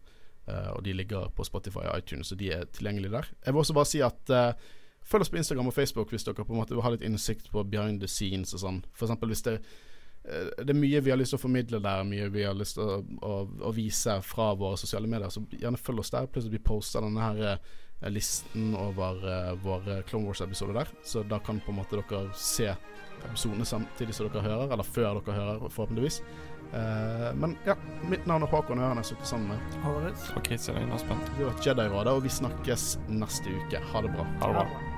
og de ligger på Spotify og iTunes, og de er tilgjengelige der. Jeg vil også bare si at følg oss på Instagram og Facebook hvis dere på en måte vil ha litt innsikt på behind the scenes og sånn. For eksempel hvis det det er mye vi har lyst til å formidle der, mye vi har lyst til å, å, å vise fra våre sosiale medier. Så gjerne følg oss der. Plutselig vi poster denne her eh, listen over uh, våre Clone Wars-episoder der. Så da kan på en måte dere se episodene samtidig som dere hører, eller før dere hører, forhåpentligvis. Uh, men ja, mitt navn er Håkon, og jeg sitter sammen med Håret. Og Kristian Aspen. Vi har vært Jedi-rådet, og vi snakkes neste uke. Ha det bra. Ha det bra.